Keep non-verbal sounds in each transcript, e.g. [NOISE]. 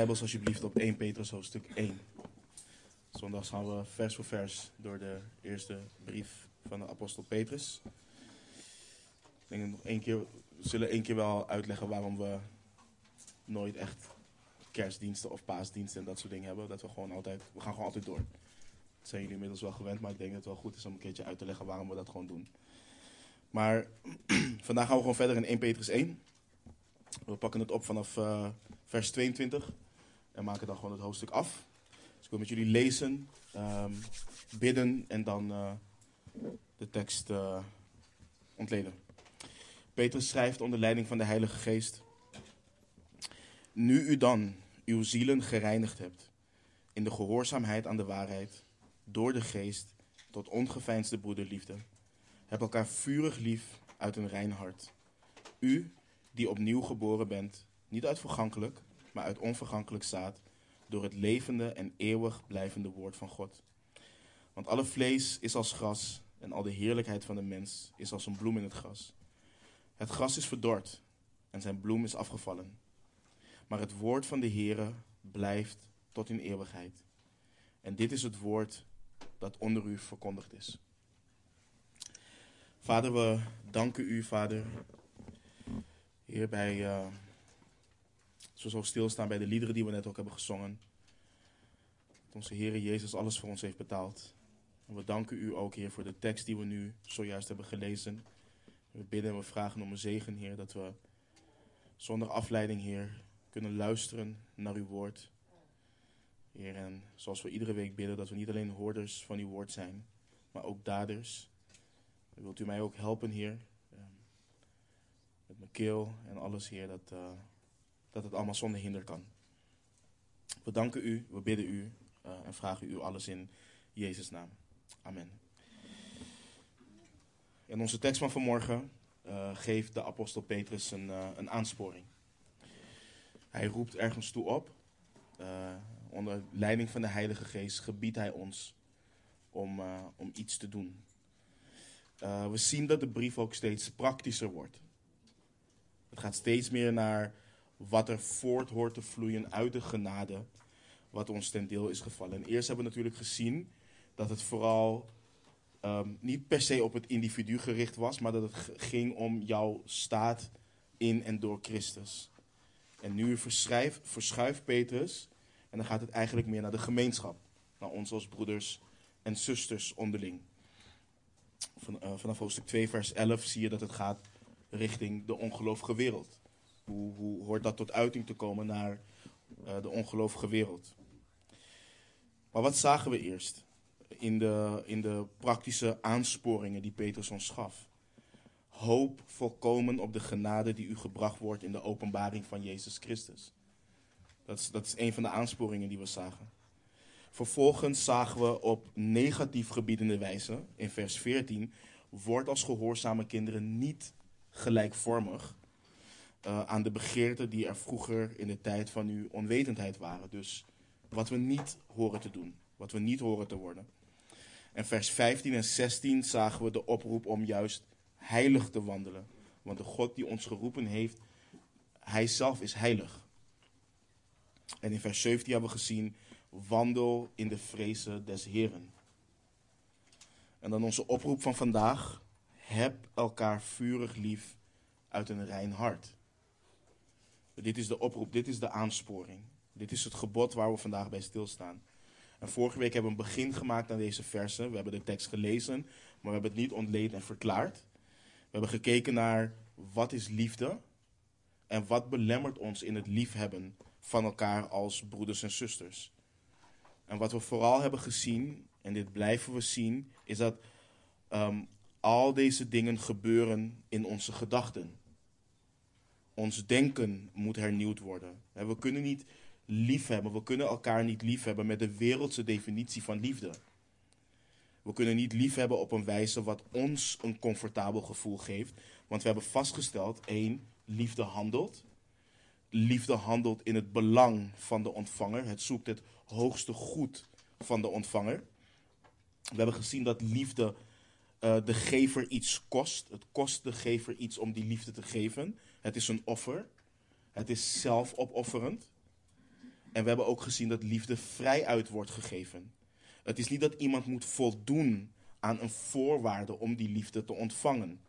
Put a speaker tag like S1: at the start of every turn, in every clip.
S1: Bijbels alsjeblieft op 1 Petrus hoofdstuk 1. Zondags gaan we vers voor vers door de eerste brief van de apostel Petrus. Ik denk nog één keer, we zullen één keer wel uitleggen waarom we nooit echt kerstdiensten of paasdiensten en dat soort dingen hebben. Dat we gewoon altijd, we gaan gewoon altijd door. Dat zijn jullie inmiddels wel gewend, maar ik denk dat het wel goed is om een keertje uit te leggen waarom we dat gewoon doen. Maar [CLEARS THROAT] vandaag gaan we gewoon verder in 1 Petrus 1. We pakken het op vanaf uh, vers 22 en maken dan gewoon het hoofdstuk af. Dus ik wil met jullie lezen, um, bidden en dan uh, de tekst uh, ontleden. Petrus schrijft onder leiding van de Heilige Geest. Nu u dan uw zielen gereinigd hebt in de gehoorzaamheid aan de waarheid, door de geest tot ongeveinsde broederliefde, heb elkaar vurig lief uit een rein hart. U die opnieuw geboren bent, niet uit vergankelijk, maar uit onvergankelijk zaad, door het levende en eeuwig blijvende woord van God. Want alle vlees is als gras en al de heerlijkheid van de mens is als een bloem in het gras. Het gras is verdord en zijn bloem is afgevallen. Maar het woord van de Heere blijft tot in eeuwigheid. En dit is het woord dat onder u verkondigd is. Vader, we danken u, Vader, Heer, bij, uh, zoals we stilstaan bij de liederen die we net ook hebben gezongen. Dat onze Heer Jezus alles voor ons heeft betaald. En we danken u ook, Heer, voor de tekst die we nu zojuist hebben gelezen. We bidden en we vragen om een zegen, Heer, dat we zonder afleiding, Heer, kunnen luisteren naar uw woord. Heer, en zoals we iedere week bidden, dat we niet alleen hoorders van uw woord zijn, maar ook daders. Wilt u mij ook helpen, Heer, met mijn keel en alles, Heer, dat, uh, dat het allemaal zonder hinder kan. We danken u, we bidden u uh, en vragen u alles in Jezus' naam. Amen. In onze tekst van vanmorgen uh, geeft de apostel Petrus een, een aansporing. Hij roept ergens toe op. onder leiding van de Heilige Geest gebiedt hij ons om, om iets te doen. we zien dat de brief ook steeds praktischer wordt. Het gaat steeds meer naar wat er voort hoort te vloeien uit de genade wat ons ten deel is gevallen. En eerst hebben we natuurlijk gezien dat het vooral um, niet per se op het individu gericht was, maar dat het ging om jouw staat in en door Christus. En nu verschuift Petrus en dan gaat het eigenlijk meer naar de gemeenschap, naar ons als broeders en zusters onderling. Van, uh, vanaf hoofdstuk 2, vers 11 zie je dat het gaat richting de ongelovige wereld. Hoe, hoe hoort dat tot uiting te komen naar uh, de ongelovige wereld? Maar wat zagen we eerst in de, in de praktische aansporingen die Petrus ons gaf? Hoop volkomen op de genade die u gebracht wordt in de openbaring van Jezus Christus. Dat is, dat is een van de aansporingen die we zagen. Vervolgens zagen we op negatief gebiedende wijze, in vers 14, wordt als gehoorzame kinderen niet gelijkvormig uh, aan de begeerten die er vroeger in de tijd van uw onwetendheid waren. Dus wat we niet horen te doen, wat we niet horen te worden. En vers 15 en 16 zagen we de oproep om juist heilig te wandelen. Want de God die ons geroepen heeft, hij zelf is heilig. En in vers 17 hebben we gezien, wandel in de vrezen des Heren. En dan onze oproep van vandaag, heb elkaar vurig lief uit een rein hart. Dit is de oproep, dit is de aansporing. Dit is het gebod waar we vandaag bij stilstaan. En vorige week hebben we een begin gemaakt aan deze versen. We hebben de tekst gelezen, maar we hebben het niet ontleed en verklaard. We hebben gekeken naar wat is liefde en wat belemmert ons in het liefhebben van elkaar als broeders en zusters. En wat we vooral hebben gezien, en dit blijven we zien, is dat um, al deze dingen gebeuren in onze gedachten. Ons denken moet hernieuwd worden. We kunnen niet liefhebben, we kunnen elkaar niet liefhebben met de wereldse definitie van liefde. We kunnen niet liefhebben op een wijze wat ons een comfortabel gevoel geeft. Want we hebben vastgesteld, één, liefde handelt. Liefde handelt in het belang van de ontvanger. Het zoekt het hoogste goed van de ontvanger. We hebben gezien dat liefde uh, de gever iets kost. Het kost de gever iets om die liefde te geven. Het is een offer. Het is zelfopofferend. En we hebben ook gezien dat liefde vrij uit wordt gegeven. Het is niet dat iemand moet voldoen aan een voorwaarde om die liefde te ontvangen.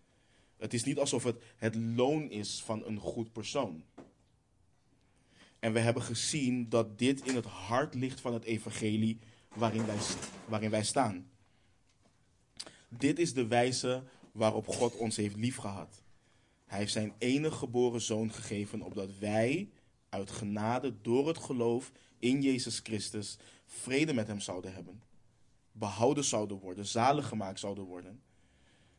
S1: Het is niet alsof het het loon is van een goed persoon. En we hebben gezien dat dit in het hart ligt van het evangelie waarin wij, waarin wij staan. Dit is de wijze waarop God ons heeft liefgehad. Hij heeft zijn enige geboren zoon gegeven, opdat wij uit genade door het geloof in Jezus Christus vrede met hem zouden hebben. Behouden zouden worden, zalig gemaakt zouden worden.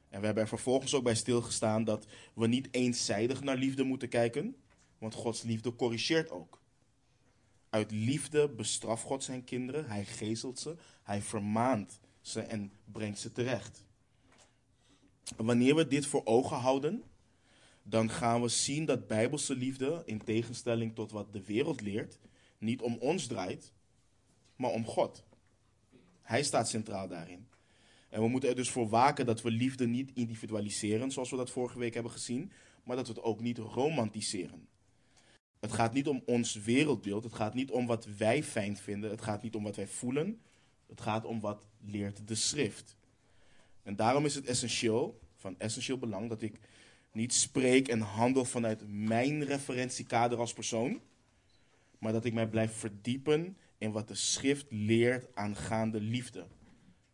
S1: En we hebben er vervolgens ook bij stilgestaan dat we niet eenzijdig naar liefde moeten kijken, want Gods liefde corrigeert ook. Uit liefde bestraft God zijn kinderen, hij gezelt ze, hij vermaant ze en brengt ze terecht. wanneer we dit voor ogen houden, dan gaan we zien dat bijbelse liefde, in tegenstelling tot wat de wereld leert, niet om ons draait, maar om God. Hij staat centraal daarin. En we moeten er dus voor waken dat we liefde niet individualiseren, zoals we dat vorige week hebben gezien, maar dat we het ook niet romantiseren. Het gaat niet om ons wereldbeeld, het gaat niet om wat wij fijn vinden, het gaat niet om wat wij voelen, het gaat om wat leert de schrift. En daarom is het essentieel, van essentieel belang, dat ik niet spreek en handel vanuit mijn referentiekader als persoon, maar dat ik mij blijf verdiepen in wat de schrift leert aangaande liefde.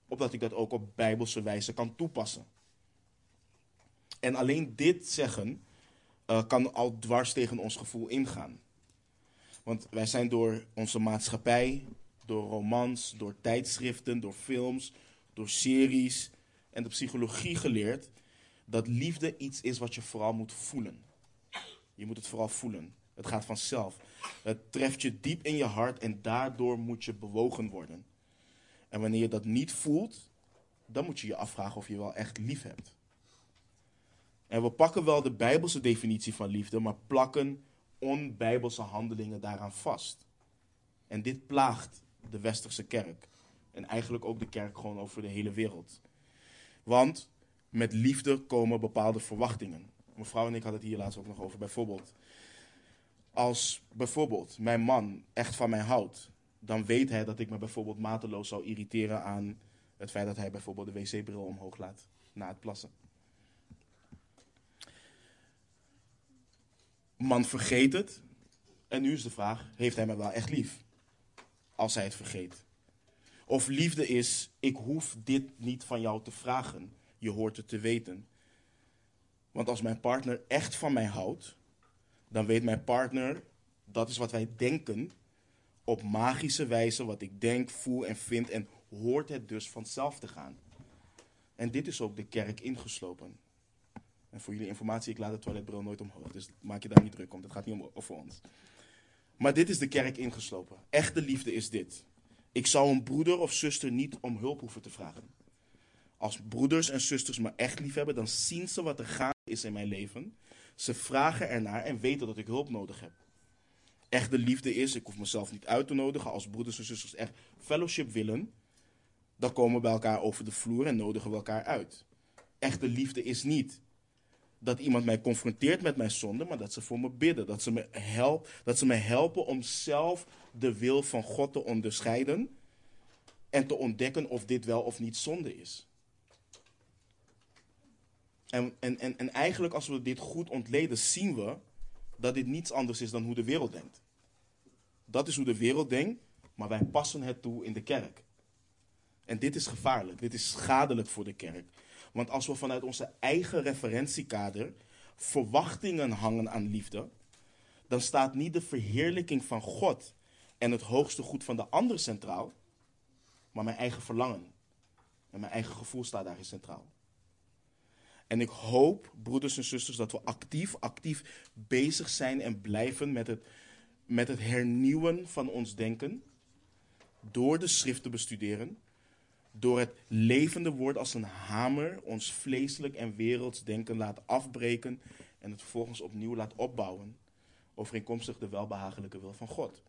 S1: Opdat ik dat ook op bijbelse wijze kan toepassen. En alleen dit zeggen uh, kan al dwars tegen ons gevoel ingaan. Want wij zijn door onze maatschappij, door romans, door tijdschriften, door films, door series en de psychologie geleerd dat liefde iets is wat je vooral moet voelen. Je moet het vooral voelen. Het gaat vanzelf. Het treft je diep in je hart en daardoor moet je bewogen worden. En wanneer je dat niet voelt, dan moet je je afvragen of je wel echt lief hebt. En we pakken wel de bijbelse definitie van liefde, maar plakken onbijbelse handelingen daaraan vast. En dit plaagt de westerse kerk. En eigenlijk ook de kerk gewoon over de hele wereld. Want met liefde komen bepaalde verwachtingen. Mevrouw en ik hadden het hier laatst ook nog over. Bijvoorbeeld, als bijvoorbeeld mijn man echt van mij houdt, dan weet hij dat ik me bijvoorbeeld mateloos zou irriteren aan het feit dat hij bijvoorbeeld de wc-bril omhoog laat na het plassen. Man vergeet het. En nu is de vraag: heeft hij me wel echt lief? Als hij het vergeet. Of liefde is: ik hoef dit niet van jou te vragen. Je hoort het te weten. Want als mijn partner echt van mij houdt, dan weet mijn partner, dat is wat wij denken, op magische wijze wat ik denk, voel en vind en hoort het dus vanzelf te gaan. En dit is ook de kerk ingeslopen. En voor jullie informatie, ik laat de toiletbril nooit omhoog. Dus maak je daar niet druk om. Dat gaat niet om over ons. Maar dit is de kerk ingeslopen. Echte liefde is dit. Ik zou een broeder of zuster niet om hulp hoeven te vragen. Als broeders en zusters me echt lief hebben, dan zien ze wat er gaande is in mijn leven. Ze vragen ernaar en weten dat ik hulp nodig heb. Echte liefde is, ik hoef mezelf niet uit te nodigen. Als broeders en zusters echt fellowship willen, dan komen we bij elkaar over de vloer en nodigen we elkaar uit. Echte liefde is niet dat iemand mij confronteert met mijn zonde, maar dat ze voor me bidden. Dat ze me, help, dat ze me helpen om zelf de wil van God te onderscheiden en te ontdekken of dit wel of niet zonde is. En, en, en, en eigenlijk als we dit goed ontleden, zien we dat dit niets anders is dan hoe de wereld denkt. Dat is hoe de wereld denkt, maar wij passen het toe in de kerk. En dit is gevaarlijk, dit is schadelijk voor de kerk. Want als we vanuit onze eigen referentiekader verwachtingen hangen aan liefde, dan staat niet de verheerlijking van God en het hoogste goed van de ander centraal, maar mijn eigen verlangen. En mijn eigen gevoel staat daarin centraal. En ik hoop, broeders en zusters, dat we actief, actief bezig zijn en blijven met het, met het hernieuwen van ons denken. Door de schrift te bestuderen door het levende woord als een hamer ons vleeselijk en werelds denken laat afbreken en het vervolgens opnieuw laat opbouwen, overeenkomstig de welbehagelijke wil van God.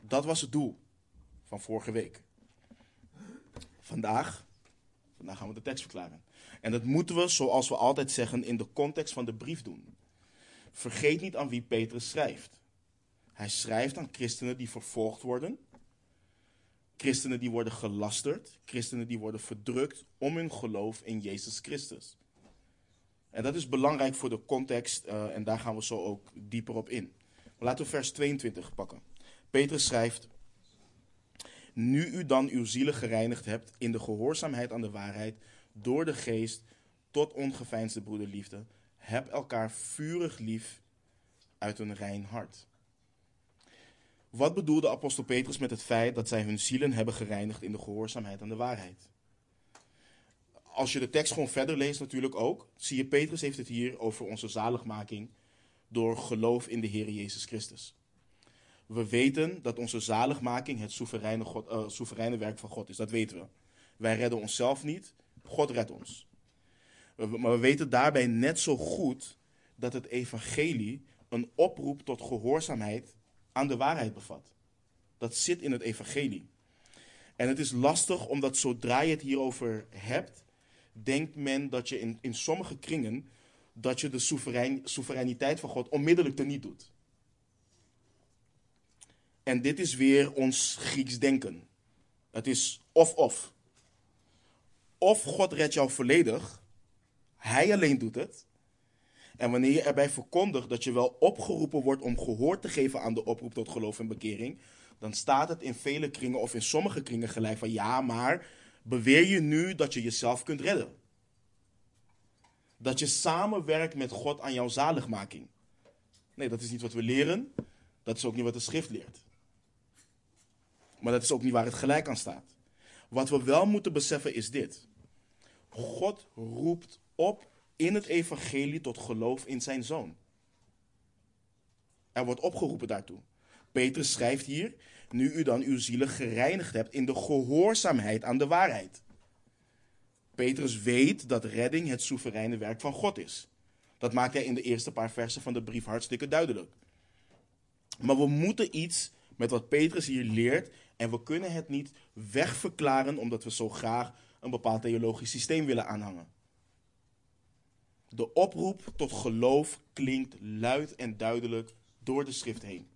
S1: Dat was het doel van vorige week. Vandaag, vandaag gaan we de tekst verklaren. En dat moeten we, zoals we altijd zeggen, in de context van de brief doen. Vergeet niet aan wie Petrus schrijft. Hij schrijft aan christenen die vervolgd worden, christenen die worden gelasterd, christenen die worden verdrukt om hun geloof in Jezus Christus. En dat is belangrijk voor de context uh, en daar gaan we zo ook dieper op in. Maar laten we vers 22 pakken. Petrus schrijft: Nu u dan uw zielen gereinigd hebt in de gehoorzaamheid aan de waarheid door de geest tot ongeveinsde broederliefde, heb elkaar vurig lief uit een rein hart. Wat bedoelde apostel Petrus met het feit dat zij hun zielen hebben gereinigd in de gehoorzaamheid aan de waarheid? Als je de tekst gewoon verder leest natuurlijk ook, zie je Petrus heeft het hier over onze zaligmaking door geloof in de Heer Jezus Christus. We weten dat onze zaligmaking het soevereine, God, uh, soevereine werk van God is. Dat weten we. Wij redden onszelf niet, God redt ons. Maar we weten daarbij net zo goed dat het evangelie een oproep tot gehoorzaamheid aan de waarheid bevat. Dat zit in het evangelie. En het is lastig omdat zodra je het hierover hebt, denkt men dat je in, in sommige kringen dat je de soeverein, soevereiniteit van God onmiddellijk teniet doet. En dit is weer ons Grieks denken. Het is of-of. Of God redt jou volledig, hij alleen doet het. En wanneer je erbij verkondigt dat je wel opgeroepen wordt om gehoor te geven aan de oproep tot geloof en bekering, dan staat het in vele kringen of in sommige kringen gelijk van ja, maar beweer je nu dat je jezelf kunt redden. Dat je samenwerkt met God aan jouw zaligmaking. Nee, dat is niet wat we leren. Dat is ook niet wat de schrift leert. Maar dat is ook niet waar het gelijk aan staat. Wat we wel moeten beseffen is dit. God roept op in het evangelie tot geloof in zijn zoon. Er wordt opgeroepen daartoe. Petrus schrijft hier, nu u dan uw zielen gereinigd hebt in de gehoorzaamheid aan de waarheid. Petrus weet dat redding het soevereine werk van God is. Dat maakt hij in de eerste paar versen van de brief hartstikke duidelijk. Maar we moeten iets met wat Petrus hier leert en we kunnen het niet wegverklaren omdat we zo graag een bepaald theologisch systeem willen aanhangen. De oproep tot geloof klinkt luid en duidelijk door de schrift heen.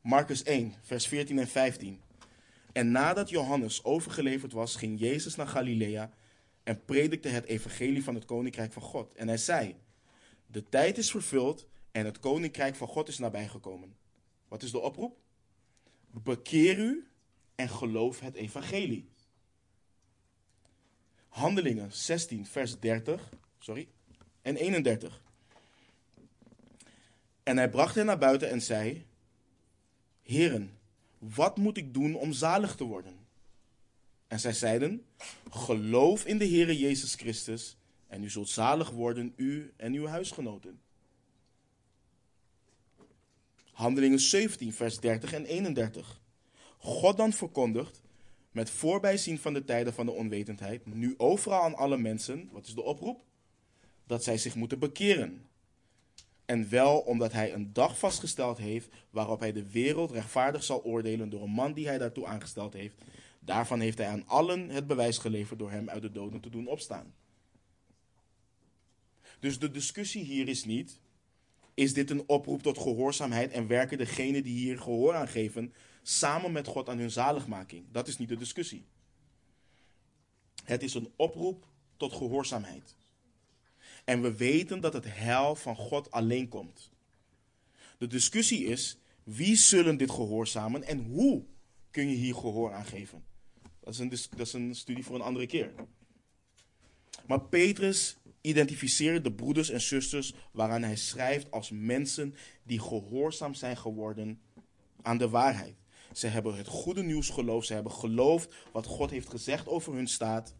S1: Marcus 1, vers 14 en 15. En nadat Johannes overgeleverd was, ging Jezus naar Galilea en predikte het evangelie van het koninkrijk van God. En hij zei: De tijd is vervuld en het koninkrijk van God is nabijgekomen. Wat is de oproep? Bekeer u en geloof het evangelie. Handelingen 16, vers 30 sorry, en 31. En hij bracht hen naar buiten en zei: Heren, wat moet ik doen om zalig te worden? En zij zeiden: Geloof in de Heere Jezus Christus en u zult zalig worden, u en uw huisgenoten. Handelingen 17, vers 30 en 31. God dan verkondigt, met voorbijzien van de tijden van de onwetendheid, nu overal aan alle mensen, wat is de oproep? Dat zij zich moeten bekeren. En wel omdat hij een dag vastgesteld heeft waarop hij de wereld rechtvaardig zal oordelen door een man die hij daartoe aangesteld heeft. Daarvan heeft hij aan allen het bewijs geleverd door hem uit de doden te doen opstaan. Dus de discussie hier is niet, is dit een oproep tot gehoorzaamheid en werken degenen die hier gehoor aan geven samen met God aan hun zaligmaking? Dat is niet de discussie. Het is een oproep tot gehoorzaamheid. En we weten dat het heil van God alleen komt. De discussie is, wie zullen dit gehoorzamen en hoe kun je hier gehoor aan geven? Dat is een, dat is een studie voor een andere keer. Maar Petrus identificeert de broeders en zusters waaraan hij schrijft als mensen die gehoorzaam zijn geworden aan de waarheid. Ze hebben het goede nieuws geloofd, ze hebben geloofd wat God heeft gezegd over hun staat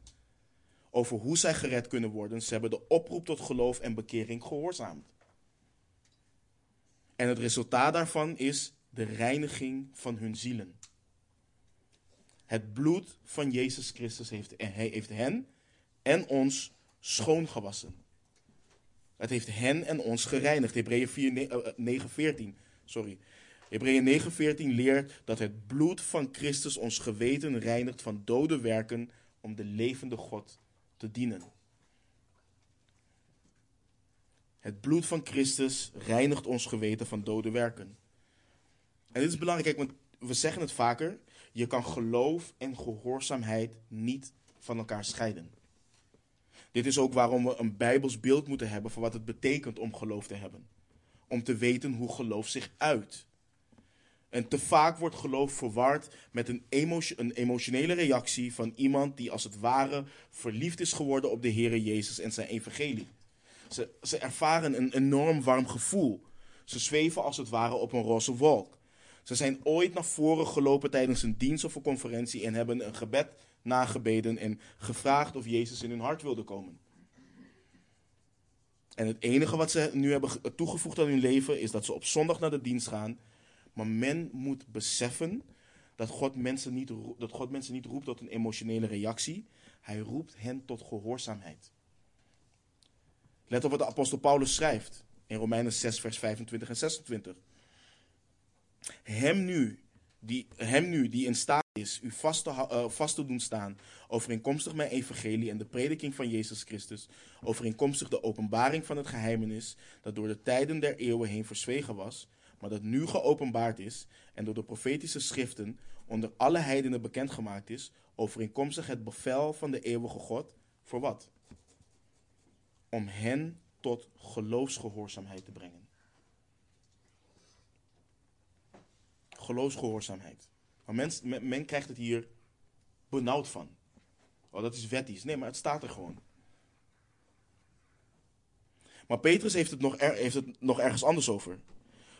S1: over hoe zij gered kunnen worden. Ze hebben de oproep tot geloof en bekering gehoorzaamd. En het resultaat daarvan is de reiniging van hun zielen. Het bloed van Jezus Christus heeft, heeft hen en ons schoongewassen. Het heeft hen en ons gereinigd. Hebreeën 9:14. Eh, sorry. Hebreeën 9:14 leert dat het bloed van Christus ons geweten reinigt van dode werken om de levende God te dienen. Het bloed van Christus reinigt ons geweten van dode werken. En dit is belangrijk, want we zeggen het vaker. Je kan geloof en gehoorzaamheid niet van elkaar scheiden. Dit is ook waarom we een bijbels beeld moeten hebben van wat het betekent om geloof te hebben. Om te weten hoe geloof zich uit. En te vaak wordt geloof verward met een, een, emotionele reactie van iemand die als het ware verliefd is geworden op de Heere Jezus en zijn evangelie. Ze, ze ervaren een enorm warm gevoel. Ze zweven als het ware op een roze wolk. Ze zijn ooit naar voren gelopen tijdens een dienst of een conferentie en hebben een gebed nagebeden en gevraagd of Jezus in hun hart wilde komen. En het enige wat ze nu hebben toegevoegd aan hun leven is dat ze op zondag naar de dienst gaan. Maar men moet beseffen dat God mensen niet, dat God mensen niet roept tot een emotionele reactie. Hij roept hen tot gehoorzaamheid. Let op wat de apostel Paulus schrijft in Romeinen 6, vers 25 en 26. Hem nu, die, hem nu die in staat is u vast te, uh, vast te doen staan, overeenkomstig mijn evangelie en de prediking van Jezus Christus, overeenkomstig de openbaring van het geheimenis, dat door de tijden der eeuwen heen verzwegen was, maar dat nu geopenbaard is en door de profetische schriften onder alle heidenen bekendgemaakt is, overeenkomstig het bevel van de eeuwige God, voor wat? Om hen tot geloofsgehoorzaamheid te brengen. Geloofsgehoorzaamheid. Maar men, men, krijgt het hier benauwd van. Oh, dat is wettisch. Nee, maar het staat er gewoon. Maar Petrus heeft het, nog heeft het nog ergens anders over.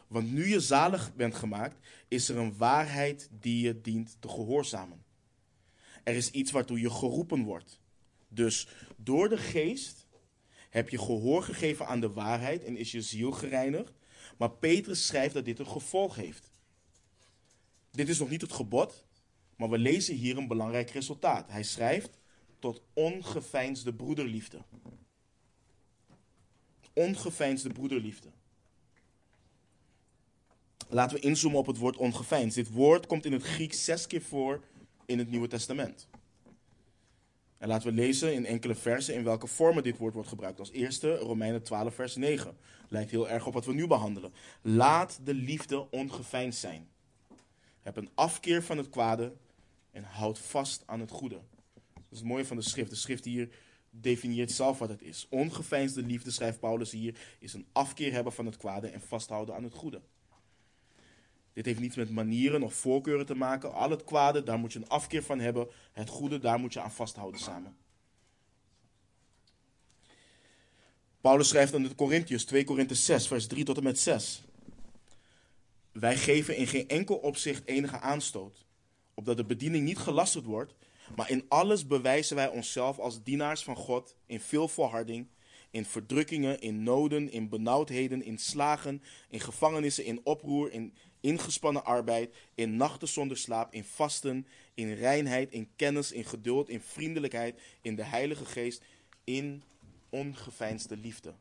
S1: Want nu je zalig bent gemaakt, is er een waarheid die je dient te gehoorzamen. Er is iets waartoe je geroepen wordt. Dus door de geest heb je gehoor gegeven aan de waarheid en is je ziel gereinigd. Maar Petrus schrijft dat dit een gevolg heeft. Dit is nog niet het gebod, maar we lezen hier een belangrijk resultaat. Hij schrijft tot ongeveinsde broederliefde. Ongeveinsde broederliefde. Laten we inzoomen op het woord ongeveinsd. Dit woord komt in het Grieks zes keer voor in het Nieuwe Testament. En laten we lezen in enkele versen in welke vormen dit woord wordt gebruikt. Als eerste Romeinen 12, vers 9. Lijkt heel erg op wat we nu behandelen. Laat de liefde ongeveinsd zijn. Heb een afkeer van het kwade en houd vast aan het goede. Dat is het mooie van de schrift. De schrift hier definieert zelf wat het is. Ongeveinsde liefde, schrijft Paulus hier, is een afkeer hebben van het kwade en vasthouden aan het goede. Dit heeft niets met manieren of voorkeuren te maken. Al het kwade, daar moet je een afkeer van hebben. Het goede, daar moet je aan vasthouden samen. Paulus schrijft aan de Corinthiërs, 2 Korinthe 6, vers 3 tot en met 6. Wij geven in geen enkel opzicht enige aanstoot, opdat de bediening niet gelasterd wordt, maar in alles bewijzen wij onszelf als dienaars van God in veel volharding, in verdrukkingen, in noden, in benauwdheden, in slagen, in gevangenissen, in oproer, in ingespannen arbeid, in nachten zonder slaap, in vasten, in reinheid, in kennis, in geduld, in vriendelijkheid, in de Heilige Geest, in ongeveinsde liefde.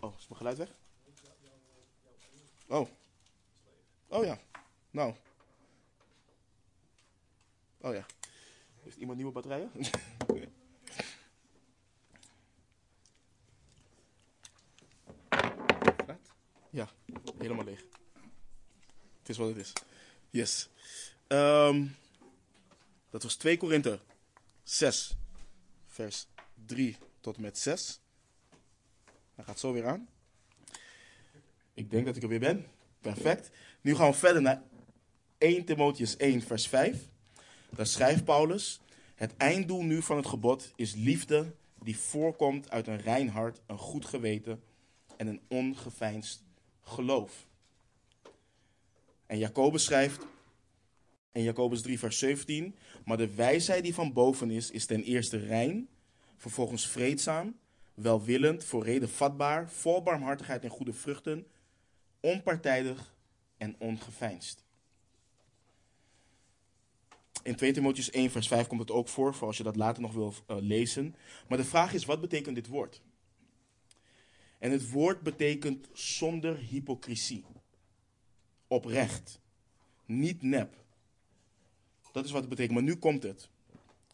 S1: Oh, is mijn geluid weg? Oh. Oh ja. Nou. Oh ja. Heeft iemand nieuwe batterijen? [LAUGHS] ja, helemaal leeg. Het is wat het is. Yes. Um, dat was 2 Korinthe 6, vers 3 tot en met 6. Hij gaat zo weer aan. Ik denk dat ik er weer ben. Perfect. Nu gaan we verder naar 1 Timotheus 1, vers 5. Daar schrijft Paulus: Het einddoel nu van het gebod is liefde die voorkomt uit een rein hart, een goed geweten en een ongeveinsd geloof. En Jacobus schrijft in Jacobus 3, vers 17: Maar de wijsheid die van boven is, is ten eerste rein, vervolgens vreedzaam, welwillend, voor reden vatbaar, vol barmhartigheid en goede vruchten onpartijdig en ongeveinsd. In 2 Timotheus 1, vers 5 komt het ook voor, voor als je dat later nog wil uh, lezen. Maar de vraag is, wat betekent dit woord? En het woord betekent zonder hypocrisie. Oprecht. Niet nep. Dat is wat het betekent. Maar nu komt het.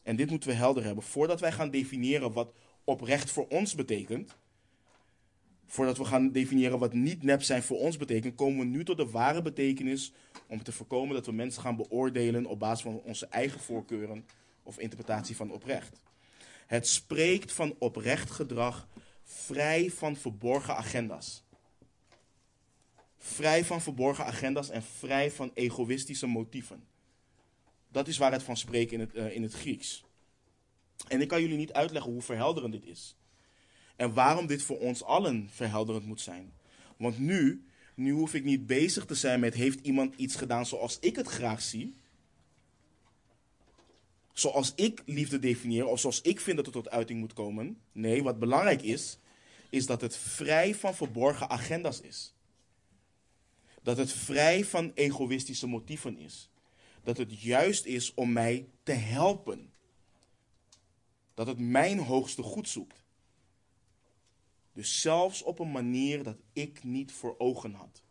S1: En dit moeten we helder hebben. Voordat wij gaan definiëren wat oprecht voor ons betekent, voordat we gaan definiëren wat niet nep zijn voor ons betekent, komen we nu tot de ware betekenis om te voorkomen dat we mensen gaan beoordelen op basis van onze eigen voorkeuren of interpretatie van oprecht. Het spreekt van oprecht gedrag vrij van verborgen agenda's. Vrij van verborgen agenda's en vrij van egoïstische motieven. Dat is waar het van spreekt in het, uh, in het Grieks. En ik kan jullie niet uitleggen hoe verhelderend dit is. En waarom dit voor ons allen verhelderend moet zijn. Want nu, nu hoef ik niet bezig te zijn met heeft iemand iets gedaan zoals ik het graag zie. Zoals ik liefde definieer of zoals ik vind dat het tot uiting moet komen. Nee, wat belangrijk is, is dat het vrij van verborgen agenda's is. Dat het vrij van egoïstische motieven is. Dat het juist is om mij te helpen. Dat het mijn hoogste goed zoekt. Dus zelfs op een manier dat ik niet voor ogen had.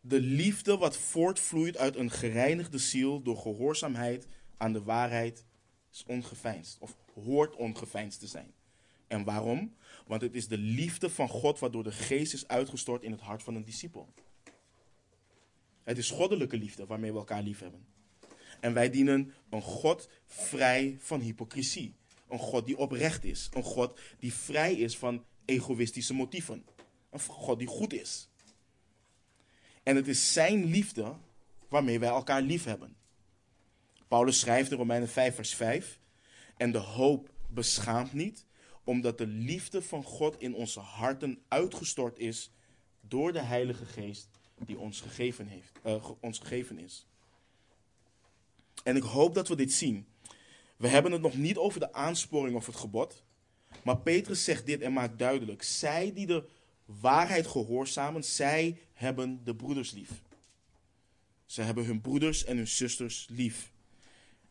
S1: De liefde wat voortvloeit uit een gereinigde ziel door gehoorzaamheid aan de waarheid is ongeveinsd of hoort ongeveinsd te zijn. En waarom? Want het is de liefde van God waardoor de geest is uitgestort in het hart van een discipel. Het is goddelijke liefde waarmee we elkaar lief hebben. En wij dienen een God vrij van hypocrisie. Een God die oprecht is. Een God die vrij is van egoïstische motieven. Een God die goed is. En het is zijn liefde waarmee wij elkaar lief hebben. Paulus schrijft in Romeinen 5, vers 5. En de hoop beschaamt niet, omdat de liefde van God in onze harten uitgestort is door de Heilige Geest die ons gegeven, heeft, uh, ons gegeven is. En ik hoop dat we dit zien. We hebben het nog niet over de aansporing of het gebod. Maar Petrus zegt dit en maakt duidelijk: zij die de waarheid gehoorzamen, zij hebben de broeders lief. Ze hebben hun broeders en hun zusters lief.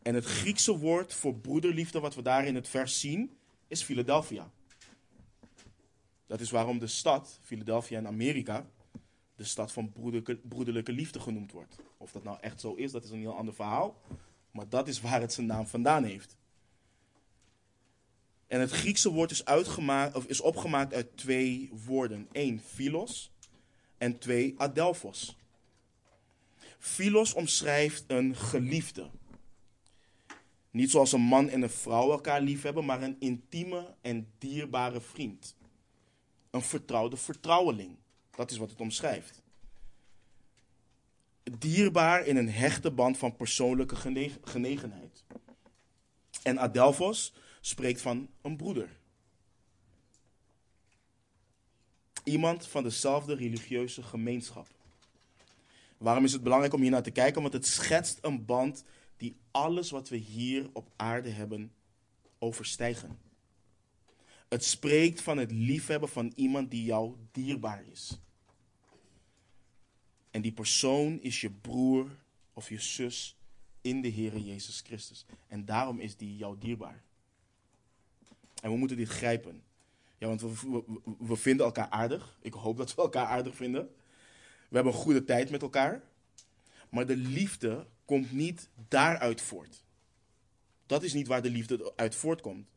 S1: En het Griekse woord voor broederliefde, wat we daar in het vers zien, is Philadelphia. Dat is waarom de stad, Philadelphia in Amerika, de stad van broederlijke liefde genoemd wordt. Of dat nou echt zo is, dat is een heel ander verhaal. Maar dat is waar het zijn naam vandaan heeft. En het Griekse woord is, of is opgemaakt uit twee woorden. Eén, philos. En twee, adelphos. Philos omschrijft een geliefde. Niet zoals een man en een vrouw elkaar lief hebben, maar een intieme en dierbare vriend. Een vertrouwde vertrouweling. Dat is wat het omschrijft. Dierbaar in een hechte band van persoonlijke genegenheid. En Adelphos spreekt van een broeder. Iemand van dezelfde religieuze gemeenschap. Waarom is het belangrijk om hier naar te kijken? Want het schetst een band die alles wat we hier op aarde hebben overstijgen. Het spreekt van het liefhebben van iemand die jou dierbaar is. En die persoon is je broer of je zus in de Heere Jezus Christus. En daarom is die jou dierbaar. En we moeten dit grijpen. Ja, want we, we, vinden elkaar aardig. Ik hoop dat we elkaar aardig vinden. We hebben een goede tijd met elkaar. Maar de liefde komt niet daaruit voort. Dat is niet waar de liefde uit voortkomt.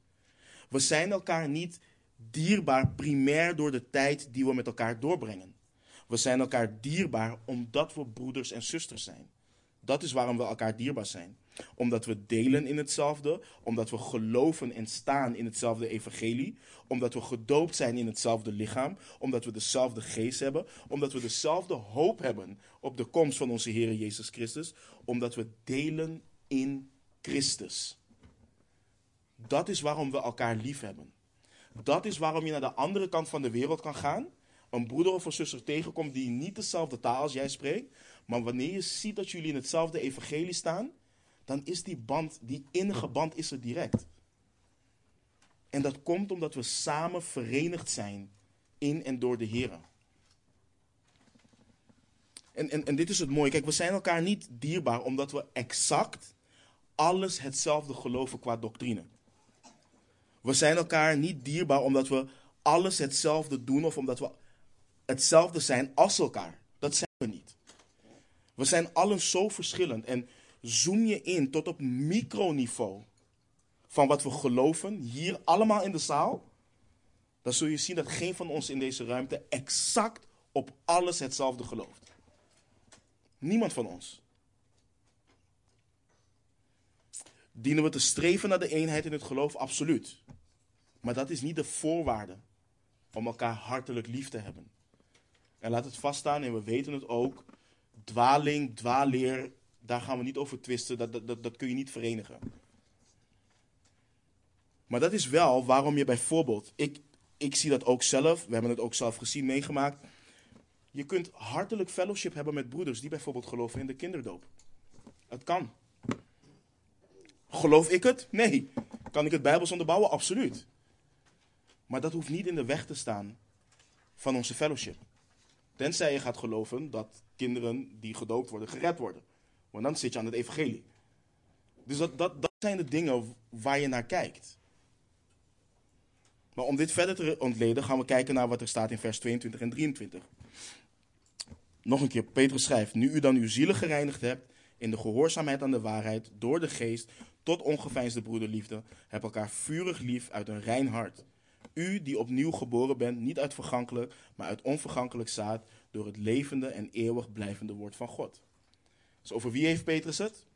S1: We zijn elkaar niet dierbaar primair door de tijd die we met elkaar doorbrengen. We zijn elkaar dierbaar omdat we broeders en zusters zijn. Dat is waarom we elkaar dierbaar zijn. Omdat we delen in hetzelfde, omdat we geloven en staan in hetzelfde evangelie, omdat we gedoopt zijn in hetzelfde lichaam, omdat we dezelfde geest hebben, omdat we dezelfde hoop hebben op de komst van onze Heer Jezus Christus, omdat we delen in Christus. Dat is waarom we elkaar lief hebben. Dat is waarom je naar de andere kant van de wereld kan gaan, een broeder of een zuster tegenkomt die niet dezelfde taal als jij spreekt, maar wanneer je ziet dat jullie in hetzelfde evangelie staan, dan is die band, die innige band is er direct. En dat komt omdat we samen verenigd zijn in en door de Heer. En, en, en dit is het mooie. Kijk, we zijn elkaar niet dierbaar omdat we exact alles hetzelfde geloven qua doctrine. We zijn elkaar niet dierbaar omdat we alles hetzelfde doen of omdat we hetzelfde zijn als elkaar. Dat zijn we niet. We zijn allen zo verschillend. En zoom je in tot op microniveau van wat we geloven, hier allemaal in de zaal, dan zul je zien dat geen van ons in deze ruimte exact op alles hetzelfde gelooft. Niemand van ons. Dienen we te streven naar de eenheid in het geloof? Absoluut. Maar dat is niet de voorwaarde om elkaar hartelijk lief te hebben. En laat het vaststaan, en we weten het ook. Dwaling, dwaleer, daar gaan we niet over twisten. Dat, dat, dat kun je niet verenigen. Maar dat is wel waarom je bijvoorbeeld, ik, ik zie dat ook zelf, we hebben het ook zelf gezien, meegemaakt. Je kunt hartelijk fellowship hebben met broeders die bijvoorbeeld geloven in de kinderdoop. Het kan. Geloof ik het? Nee. Kan ik het Bijbels onderbouwen? Absoluut. Maar dat hoeft niet in de weg te staan van onze fellowship. Tenzij je gaat geloven dat kinderen die gedoopt worden, gered worden. Want dan zit je aan het evangelie. Dus dat, dat, dat zijn de dingen waar je naar kijkt. Maar om dit verder te ontleden, gaan we kijken naar wat er staat in vers 22 en 23. Nog een keer, Petrus schrijft: Nu u dan uw zielen gereinigd hebt in de gehoorzaamheid aan de waarheid, door de geest, tot ongeveinsde broederliefde, heb elkaar vurig lief uit een rein hart. U die opnieuw geboren bent, niet uit vergankelijk, maar uit onvergankelijk zaad, door het levende en eeuwig blijvende woord van God. Dus over wie heeft Petrus het?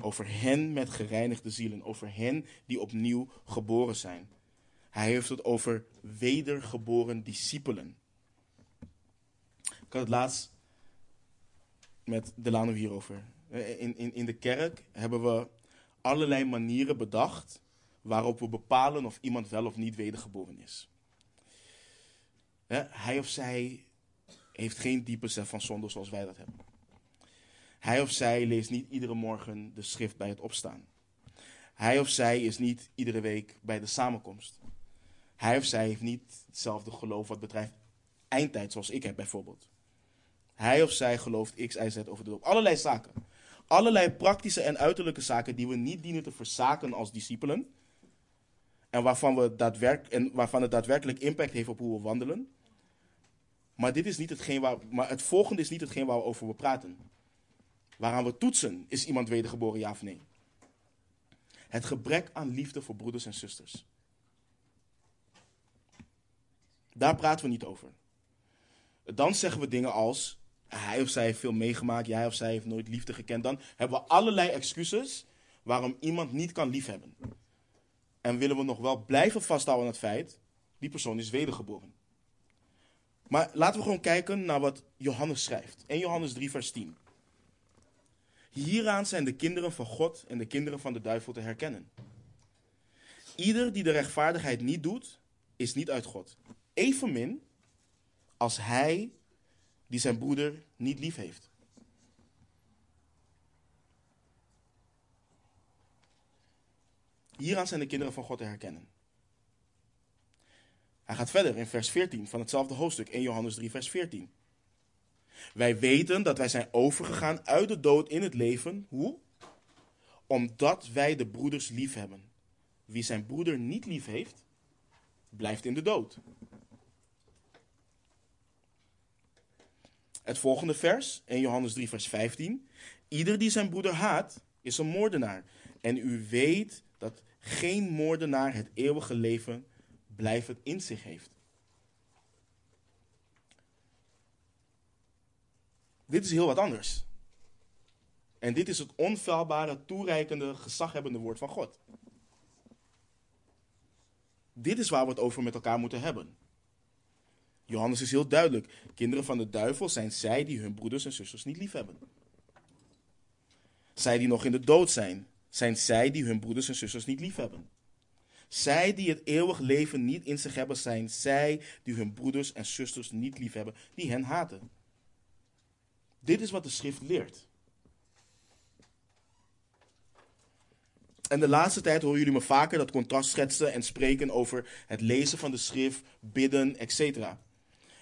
S1: Over hen met gereinigde zielen, over hen die opnieuw geboren zijn. Hij heeft het over wedergeboren discipelen. Ik had het laatst met Delano hierover. In, in, in de kerk hebben we allerlei manieren bedacht waarop we bepalen of iemand wel of niet wedergeboren is. Hij of zij heeft geen diepe besef van zonde zoals wij dat hebben. Hij of zij leest niet iedere morgen de schrift bij het opstaan. Hij of zij is niet iedere week bij de samenkomst. Hij of zij heeft niet hetzelfde geloof wat betreft eindtijd zoals ik heb bijvoorbeeld. Hij of zij gelooft X, Y, Z over de doop. Allerlei zaken. Allerlei praktische en uiterlijke zaken die we niet dienen te verzaken als discipelen. En waarvan, we daadwerk en waarvan het daadwerkelijk impact heeft op hoe we wandelen. Maar, dit is niet hetgeen waar, maar het volgende is niet hetgeen waar we over we praten. Waaraan we toetsen, is iemand wedergeboren ja of nee? Het gebrek aan liefde voor broeders en zusters. Daar praten we niet over. Dan zeggen we dingen als, hij of zij heeft veel meegemaakt, jij of zij heeft nooit liefde gekend. Dan hebben we allerlei excuses waarom iemand niet kan liefhebben. En willen we nog wel blijven vasthouden aan het feit, die persoon is wedergeboren. Maar laten we gewoon kijken naar wat Johannes schrijft. 1 Johannes 3, vers 10. Hieraan zijn de kinderen van God en de kinderen van de duivel te herkennen. Ieder die de rechtvaardigheid niet doet, is niet uit God. Evenmin als hij die zijn broeder niet lief heeft. Hieraan zijn de kinderen van God te herkennen. Hij gaat verder in vers 14 van hetzelfde hoofdstuk, 1 Johannes 3, vers 14. Wij weten dat wij zijn overgegaan uit de dood in het leven. Hoe? Omdat wij de broeders lief hebben. Wie zijn broeder niet lief heeft, blijft in de dood. Het volgende vers, 1 Johannes 3, vers 15. Ieder die zijn broeder haat, is een moordenaar. En u weet dat geen moordenaar het eeuwige leven blijvend in zich heeft. Dit is heel wat anders. En dit is het onfeilbare, toereikende, gezaghebbende woord van God. Dit is waar we het over met elkaar moeten hebben. Johannes is heel duidelijk. Kinderen van de duivel zijn zij die hun broeders en zusters niet lief hebben. Zij die nog in de dood zijn, zijn zij die hun broeders en zusters niet lief hebben. Zij die het eeuwig leven niet in zich hebben, zijn zij die hun broeders en zusters niet lief hebben, die hen haten. Dit is wat de schrift leert. En de laatste tijd horen jullie me vaker dat contrast schetsen en spreken over het lezen van de schrift, bidden, etc.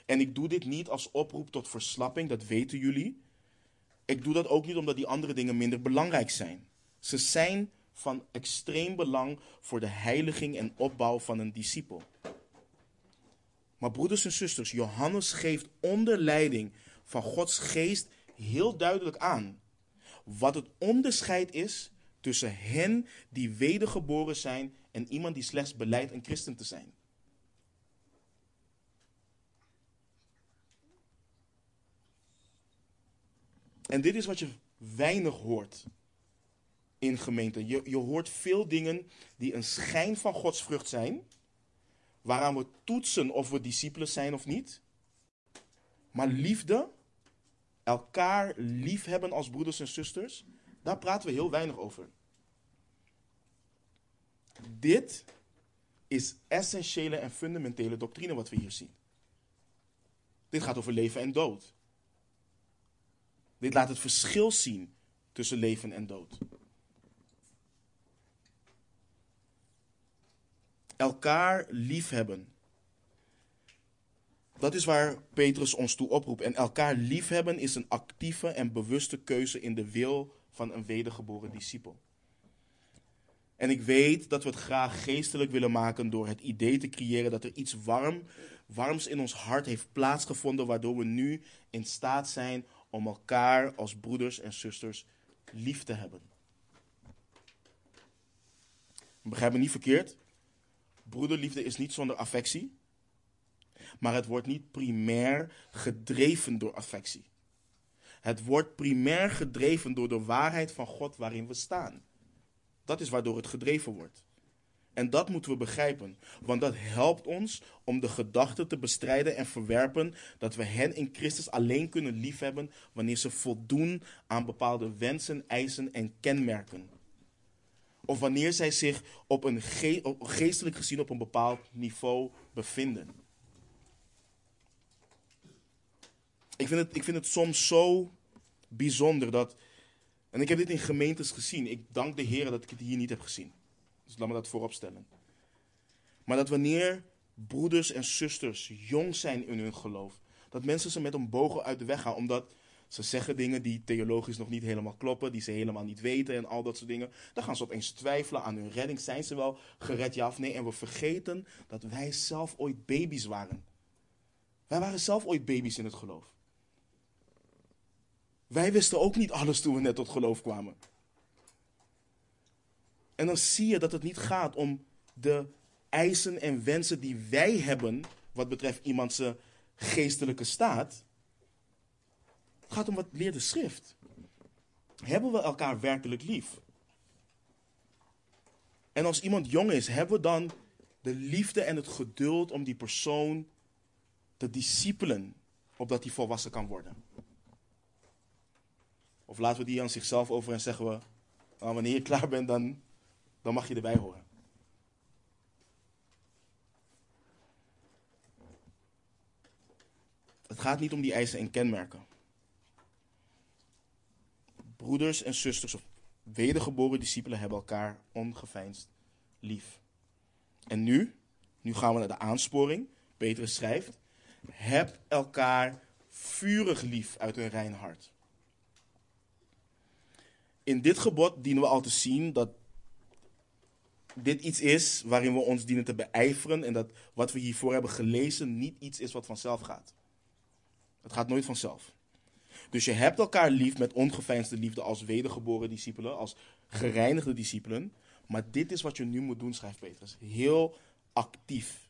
S1: En ik doe dit niet als oproep tot verslapping, dat weten jullie. Ik doe dat ook niet omdat die andere dingen minder belangrijk zijn. Ze zijn van extreem belang voor de heiliging en opbouw van een discipel. Maar broeders en zusters, Johannes geeft onder leiding van Gods geest heel duidelijk aan wat het onderscheid is tussen hen die wedergeboren zijn en iemand die slechts beleidt een christen te zijn. En dit is wat je weinig hoort in gemeenten. Je, je hoort veel dingen die een schijn van godsvrucht zijn, waaraan we toetsen of we discipelen zijn of niet. Maar liefde, elkaar liefhebben als broeders en zusters, daar praten we heel weinig over. Dit is essentiële en fundamentele doctrine wat we hier zien. Dit gaat over leven en dood. Dit laat het verschil zien tussen leven en dood. Elkaar liefhebben. Dat is waar Petrus ons toe oproept. En elkaar liefhebben is een actieve en bewuste keuze in de wil van een wedergeboren discipel. En ik weet dat we het graag geestelijk willen maken door het idee te creëren dat er iets warm, warms in ons hart heeft plaatsgevonden, waardoor we nu in staat zijn om elkaar als broeders en zusters lief te hebben. Begrijp me niet verkeerd. Broederliefde is niet zonder affectie, maar het wordt niet primair gedreven door affectie. Het wordt primair gedreven door de waarheid van God waarin we staan. Dat is waardoor het gedreven wordt. En dat moeten we begrijpen, want dat helpt ons om de gedachte te bestrijden en verwerpen dat we hen in Christus alleen kunnen liefhebben wanneer ze voldoen aan bepaalde wensen, eisen en kenmerken. Of wanneer zij zich op een geestelijk gezien op een bepaald niveau bevinden. Ik vind het, ik vind het soms zo bijzonder dat en ik heb dit in gemeentes gezien. Ik dank de Heer dat ik het hier niet heb gezien. Dus laat me dat voorop stellen. Maar dat wanneer broeders en zusters jong zijn in hun geloof, dat mensen ze met een bogen uit de weg gaan, omdat ze zeggen dingen die theologisch nog niet helemaal kloppen, die ze helemaal niet weten en al dat soort dingen. Dan gaan ze opeens twijfelen aan hun redding. Zijn ze wel gered, ja of nee? En we vergeten dat wij zelf ooit baby's waren. Wij waren zelf ooit baby's in het geloof. Wij wisten ook niet alles toen we net tot geloof kwamen. En dan zie je dat het niet gaat om de eisen en wensen die wij hebben wat betreft iemands geestelijke staat. Het gaat om wat leert de schrift. Hebben we elkaar werkelijk lief? En als iemand jong is, hebben we dan de liefde en het geduld om die persoon te discipelen, opdat hij volwassen kan worden? Of laten we die aan zichzelf over en zeggen we, nou, wanneer je klaar bent, dan, dan mag je erbij horen. Het gaat niet om die eisen en kenmerken. Broeders en zusters of wedergeboren discipelen hebben elkaar ongeveinsd lief. En nu, nu gaan we naar de aansporing. Petrus schrijft: Heb elkaar vurig lief uit een rein hart in dit gebod dienen we al te zien dat dit iets is waarin we ons dienen te beijveren en dat wat we hiervoor hebben gelezen niet iets is wat vanzelf gaat. Het gaat nooit vanzelf. Dus je hebt elkaar lief met ongeveinsde liefde als wedergeboren discipelen, als gereinigde discipelen. Maar dit is wat je nu moet doen, schrijft Petrus. Heel actief.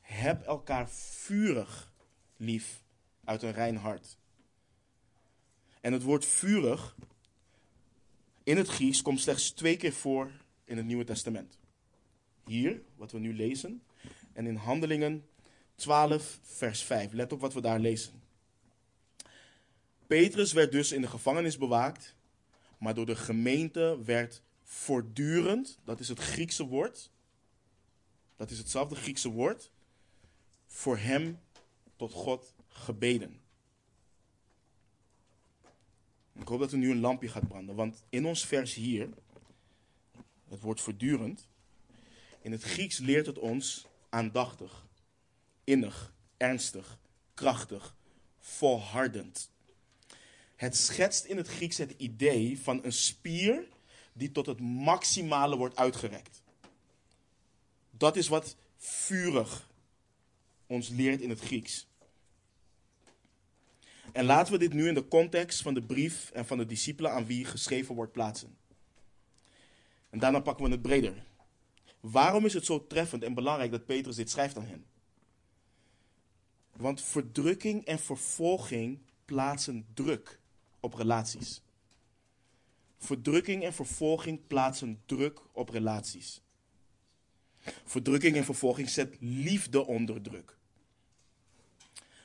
S1: Heb elkaar vurig lief uit een rein hart. En het woord vurig in het Grieks komt slechts twee keer voor in het Nieuwe Testament. Hier, wat we nu lezen, en in Handelingen 12, vers 5. Let op wat we daar lezen. Petrus werd dus in de gevangenis bewaakt, maar door de gemeente werd voortdurend, dat is het Griekse woord, dat is hetzelfde Griekse woord, voor hem tot God gebeden. Ik hoop dat er nu een lampje gaat branden, want in ons vers hier, het woord voortdurend, in het Grieks leert het ons aandachtig, innig, ernstig, krachtig, volhardend. Het schetst in het Grieks het idee van een spier die tot het maximale wordt uitgerekt. Dat is wat vurig ons leert in het Grieks. En laten we dit nu in de context van de brief en van de discipelen aan wie geschreven wordt plaatsen. En daarna pakken we het breder. Waarom is het zo treffend en belangrijk dat Petrus dit schrijft aan hen? Want verdrukking en vervolging plaatsen druk op relaties. Verdrukking en vervolging plaatsen druk op relaties. Verdrukking en vervolging zet liefde onder druk.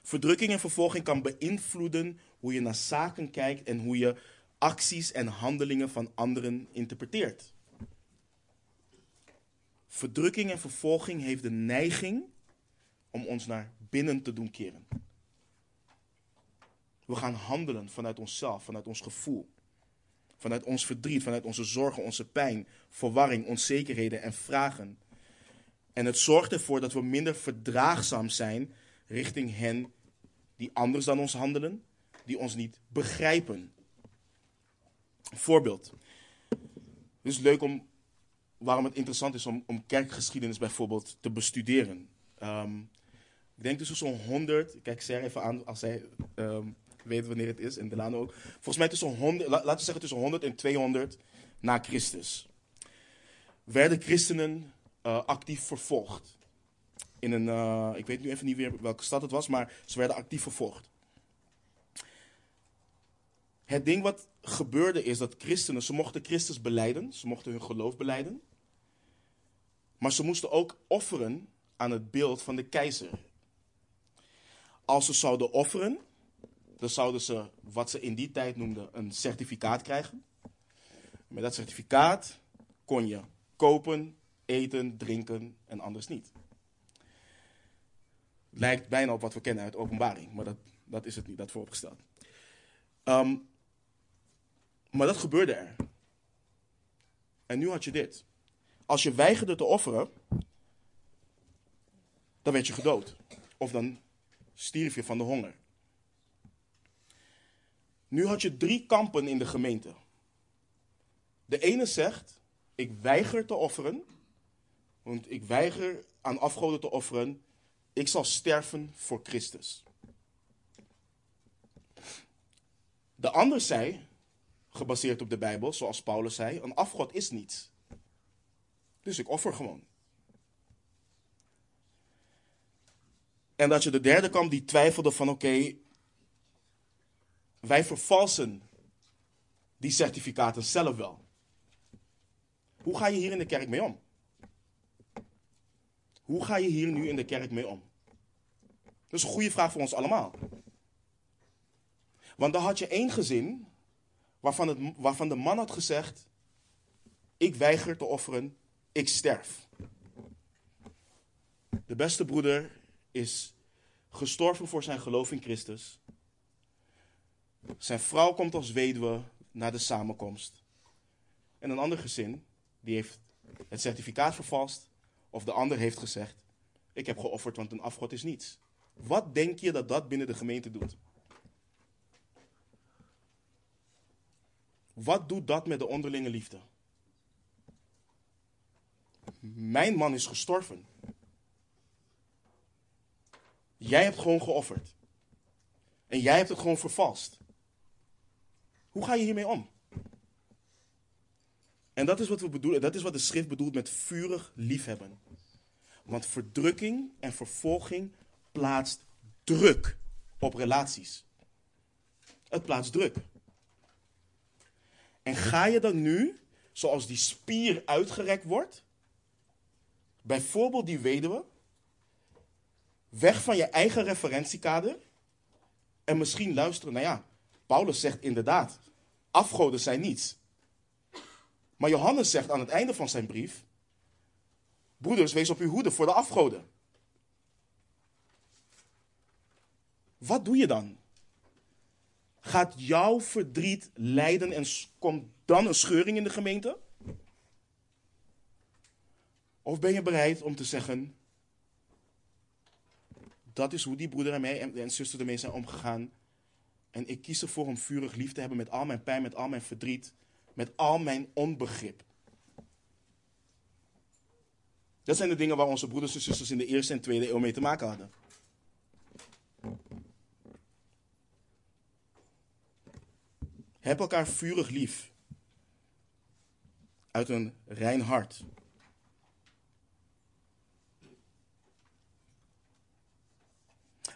S1: Verdrukking en vervolging kan beïnvloeden hoe je naar zaken kijkt en hoe je acties en handelingen van anderen interpreteert. Verdrukking en vervolging heeft de neiging om ons naar binnen te doen keren. We gaan handelen vanuit onszelf, vanuit ons gevoel. Vanuit ons verdriet, vanuit onze zorgen, onze pijn, verwarring, onzekerheden en vragen. En het zorgt ervoor dat we minder verdraagzaam zijn richting hen die anders dan ons handelen, die ons niet begrijpen. Voorbeeld. Het is leuk om, waarom het interessant is om, om kerkgeschiedenis bijvoorbeeld te bestuderen. Ehm, ik denk tussen zo'n 100, kijk Ser even aan als zij um, weet wanneer het is, en Delano ook. Volgens mij tussen 100, laten we zeggen tussen 100 en 200 na Christus. Werden christenen uh, actief vervolgd. In een, uh, ik weet nu even niet meer welke stad het was, maar ze werden actief vervolgd. Het ding wat gebeurde is dat christenen, ze mochten Christus beleiden, ze mochten hun geloof beleiden. Maar ze moesten ook offeren aan het beeld van de keizer. Als ze zouden offeren, dan zouden ze wat ze in die tijd noemden een certificaat krijgen. Met dat certificaat kon je kopen, eten, drinken en anders niet. Lijkt bijna op wat we kennen uit openbaring, maar dat, dat is het niet, dat vooropgesteld. Um, maar dat gebeurde er. En nu had je dit. Als je weigerde te offeren, dan werd je gedood. Of dan stierf je van de honger. Nu had je drie kampen in de gemeente. De ene zegt: Ik weiger te offeren, want ik weiger aan afgoden te offeren. Ik zal sterven voor Christus. De ander zei: gebaseerd op de Bijbel, zoals Paulus zei. Een afgod is niets. Dus ik offer gewoon. En dat je de derde kwam die twijfelde van oké, wij vervalsen die certificaten zelf wel. Hoe ga je hier in de kerk mee om? Hoe ga je hier nu in de kerk mee om? Dat is een goede vraag voor ons allemaal. Want dan had je één gezin waarvan, het, waarvan de man had gezegd: Ik weiger te offeren, ik sterf. De beste broeder is gestorven voor zijn geloof in Christus. Zijn vrouw komt als weduwe naar de samenkomst. En een ander gezin, die heeft het certificaat vervalst. Of de ander heeft gezegd, ik heb geofferd, want een afgod is niets. Wat denk je dat dat binnen de gemeente doet? Wat doet dat met de onderlinge liefde? Mijn man is gestorven. Jij hebt gewoon geofferd. En jij hebt het gewoon vervalst. Hoe ga je hiermee om? En dat is wat we bedoelen, dat is wat de schrift bedoelt met vurig liefhebben. Want verdrukking en vervolging plaatst druk op relaties. Het plaatst druk. En ga je dan nu, zoals die spier uitgerekt wordt, bijvoorbeeld die weduwe, weg van je eigen referentiekader en misschien luisteren, nou ja, Paulus zegt inderdaad, afgoden zijn niets. Maar Johannes zegt aan het einde van zijn brief, broeders, wees op uw hoede voor de afgoden. Wat doe je dan? Gaat jouw verdriet lijden en komt dan een scheuring in de gemeente? Of ben je bereid om te zeggen: dat is hoe die broeder en mij en, zuster ermee zijn omgegaan. En ik kies ervoor om vurig lief te hebben met al mijn pijn, met al mijn verdriet, met al mijn onbegrip. Dat zijn de dingen waar onze broeders en zusters in de eerste en tweede eeuw mee te maken hadden. Heb elkaar vurig lief. Uit een rein hart.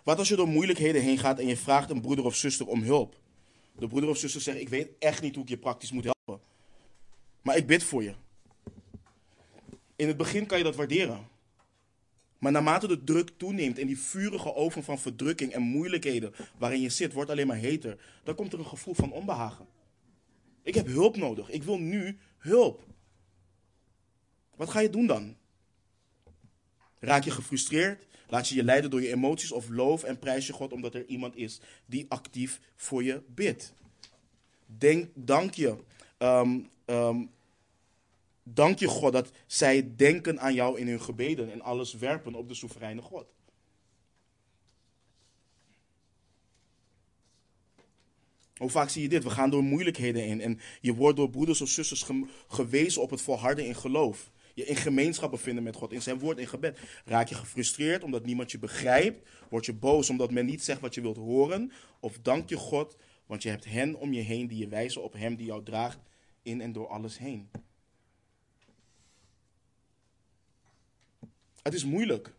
S1: Wat als je door moeilijkheden heen gaat en je vraagt een broeder of zuster om hulp? De broeder of zuster zegt, ik weet echt niet hoe ik je praktisch moet helpen. Maar ik bid voor je. In het begin kan je dat waarderen. Maar naarmate de druk toeneemt en die vurige oven van verdrukking en moeilijkheden waarin je zit, wordt alleen maar heter, dan komt er een gevoel van onbehagen. Ik heb hulp nodig. Ik wil nu hulp. Wat ga je doen dan? Raak je gefrustreerd? Laat je je leiden door je emoties of loof en prijs je God omdat er iemand is die actief voor je bidt? Denk, dank je. Ehm, ehm, dank je God dat zij denken aan jou in hun gebeden en alles werpen op de soevereine God. Hoe vaak zie je dit? We gaan door moeilijkheden heen en je wordt door broeders of zusters gewezen op het volharden in geloof. Je in gemeenschap bevinden met God, in zijn woord, in gebed. Raak je gefrustreerd omdat niemand je begrijpt? Word je boos omdat men niet zegt wat je wilt horen? Of dank je God, want je hebt hen om je heen die je wijzen op hem die jou draagt in en door alles heen. Het is moeilijk.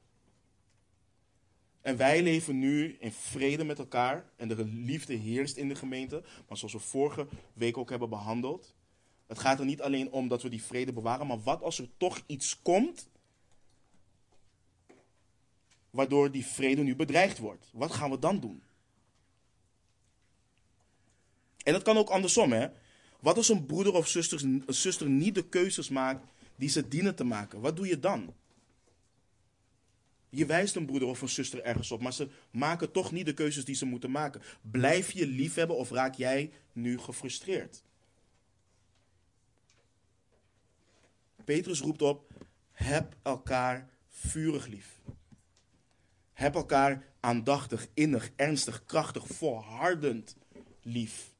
S1: En wij leven nu in vrede met elkaar en de liefde heerst in de gemeente. Maar zoals we vorige week ook hebben behandeld, het gaat er niet alleen om dat we die vrede bewaren, maar wat als er toch iets komt waardoor die vrede nu bedreigd wordt? Wat gaan we dan doen? En dat kan ook andersom, hè? Wat als een broeder of zuster, een zuster niet de keuzes maakt die ze dienen te maken? Wat doe je dan? Je wijst een broeder of een zuster ergens op, maar ze maken toch niet de keuzes die ze moeten maken. Blijf je liefhebben of raak jij nu gefrustreerd? Petrus roept op: heb elkaar vurig lief. Heb elkaar aandachtig, innig, ernstig, krachtig, volhardend lief.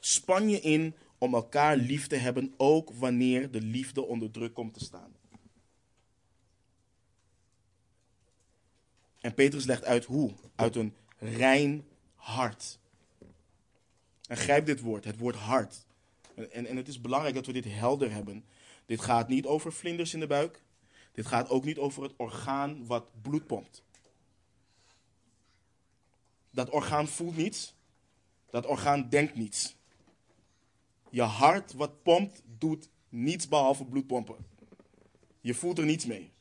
S1: Span je in om elkaar lief te hebben, ook wanneer de liefde onder druk komt te staan. En Petrus legt uit hoe? Uit een rein hart. En grijp dit woord, het woord hart. En, en het is belangrijk dat we dit helder hebben. Dit gaat niet over vlinders in de buik. Dit gaat ook niet over het orgaan wat bloed pompt. Dat orgaan voelt niets. Dat orgaan denkt niets. Je hart wat pompt, doet niets behalve bloedpompen. Je voelt er niets mee.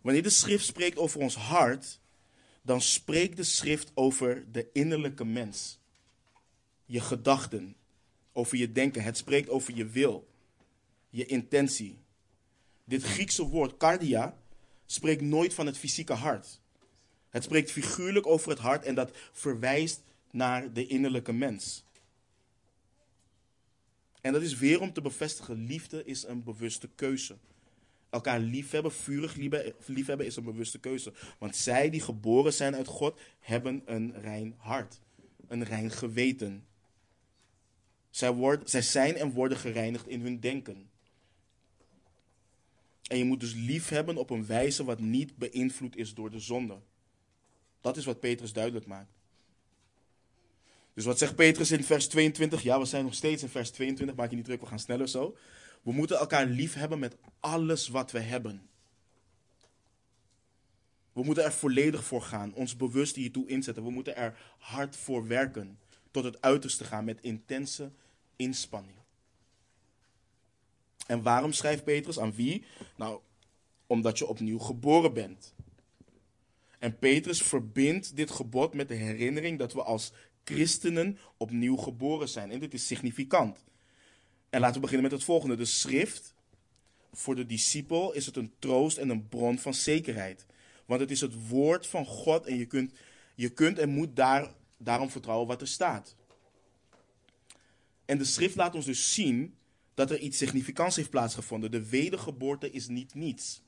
S1: Wanneer de schrift spreekt over ons hart, dan spreekt de schrift over de innerlijke mens. Je gedachten, over je denken. Het spreekt over je wil, je intentie. Dit Griekse woord, cardia, spreekt nooit van het fysieke hart. Het spreekt figuurlijk over het hart en dat verwijst naar de innerlijke mens. En dat is weer om te bevestigen, liefde is een bewuste keuze elkaar liefhebben, vurig liefhebben, is een bewuste keuze. Want zij die geboren zijn uit God, hebben een rein hart. Een rein geweten. Zij, zijn en worden gereinigd in hun denken. En je moet dus liefhebben op een wijze wat niet beïnvloed is door de zonde. Dat is wat Petrus duidelijk maakt. Dus wat zegt Petrus in vers 22? Ja, we zijn nog steeds in vers 22, maak je niet druk, we gaan sneller zo. We moeten elkaar lief hebben met alles wat we hebben. We moeten er volledig voor gaan, ons bewust hiertoe inzetten. We moeten er hard voor werken, tot het uiterste gaan met intense inspanning. En waarom schrijft Petrus aan wie? Nou, omdat je opnieuw geboren bent. En Petrus verbindt dit gebod met de herinnering dat we als christenen opnieuw geboren zijn. En dit is significant. En laten we beginnen met het volgende. De schrift, voor de discipel is het een troost en een bron van zekerheid. Want het is het woord van God en je kunt, je kunt en moet daar, daarom vertrouwen wat er staat. En de schrift laat ons dus zien dat er iets significants heeft plaatsgevonden. De wedergeboorte is niet niets.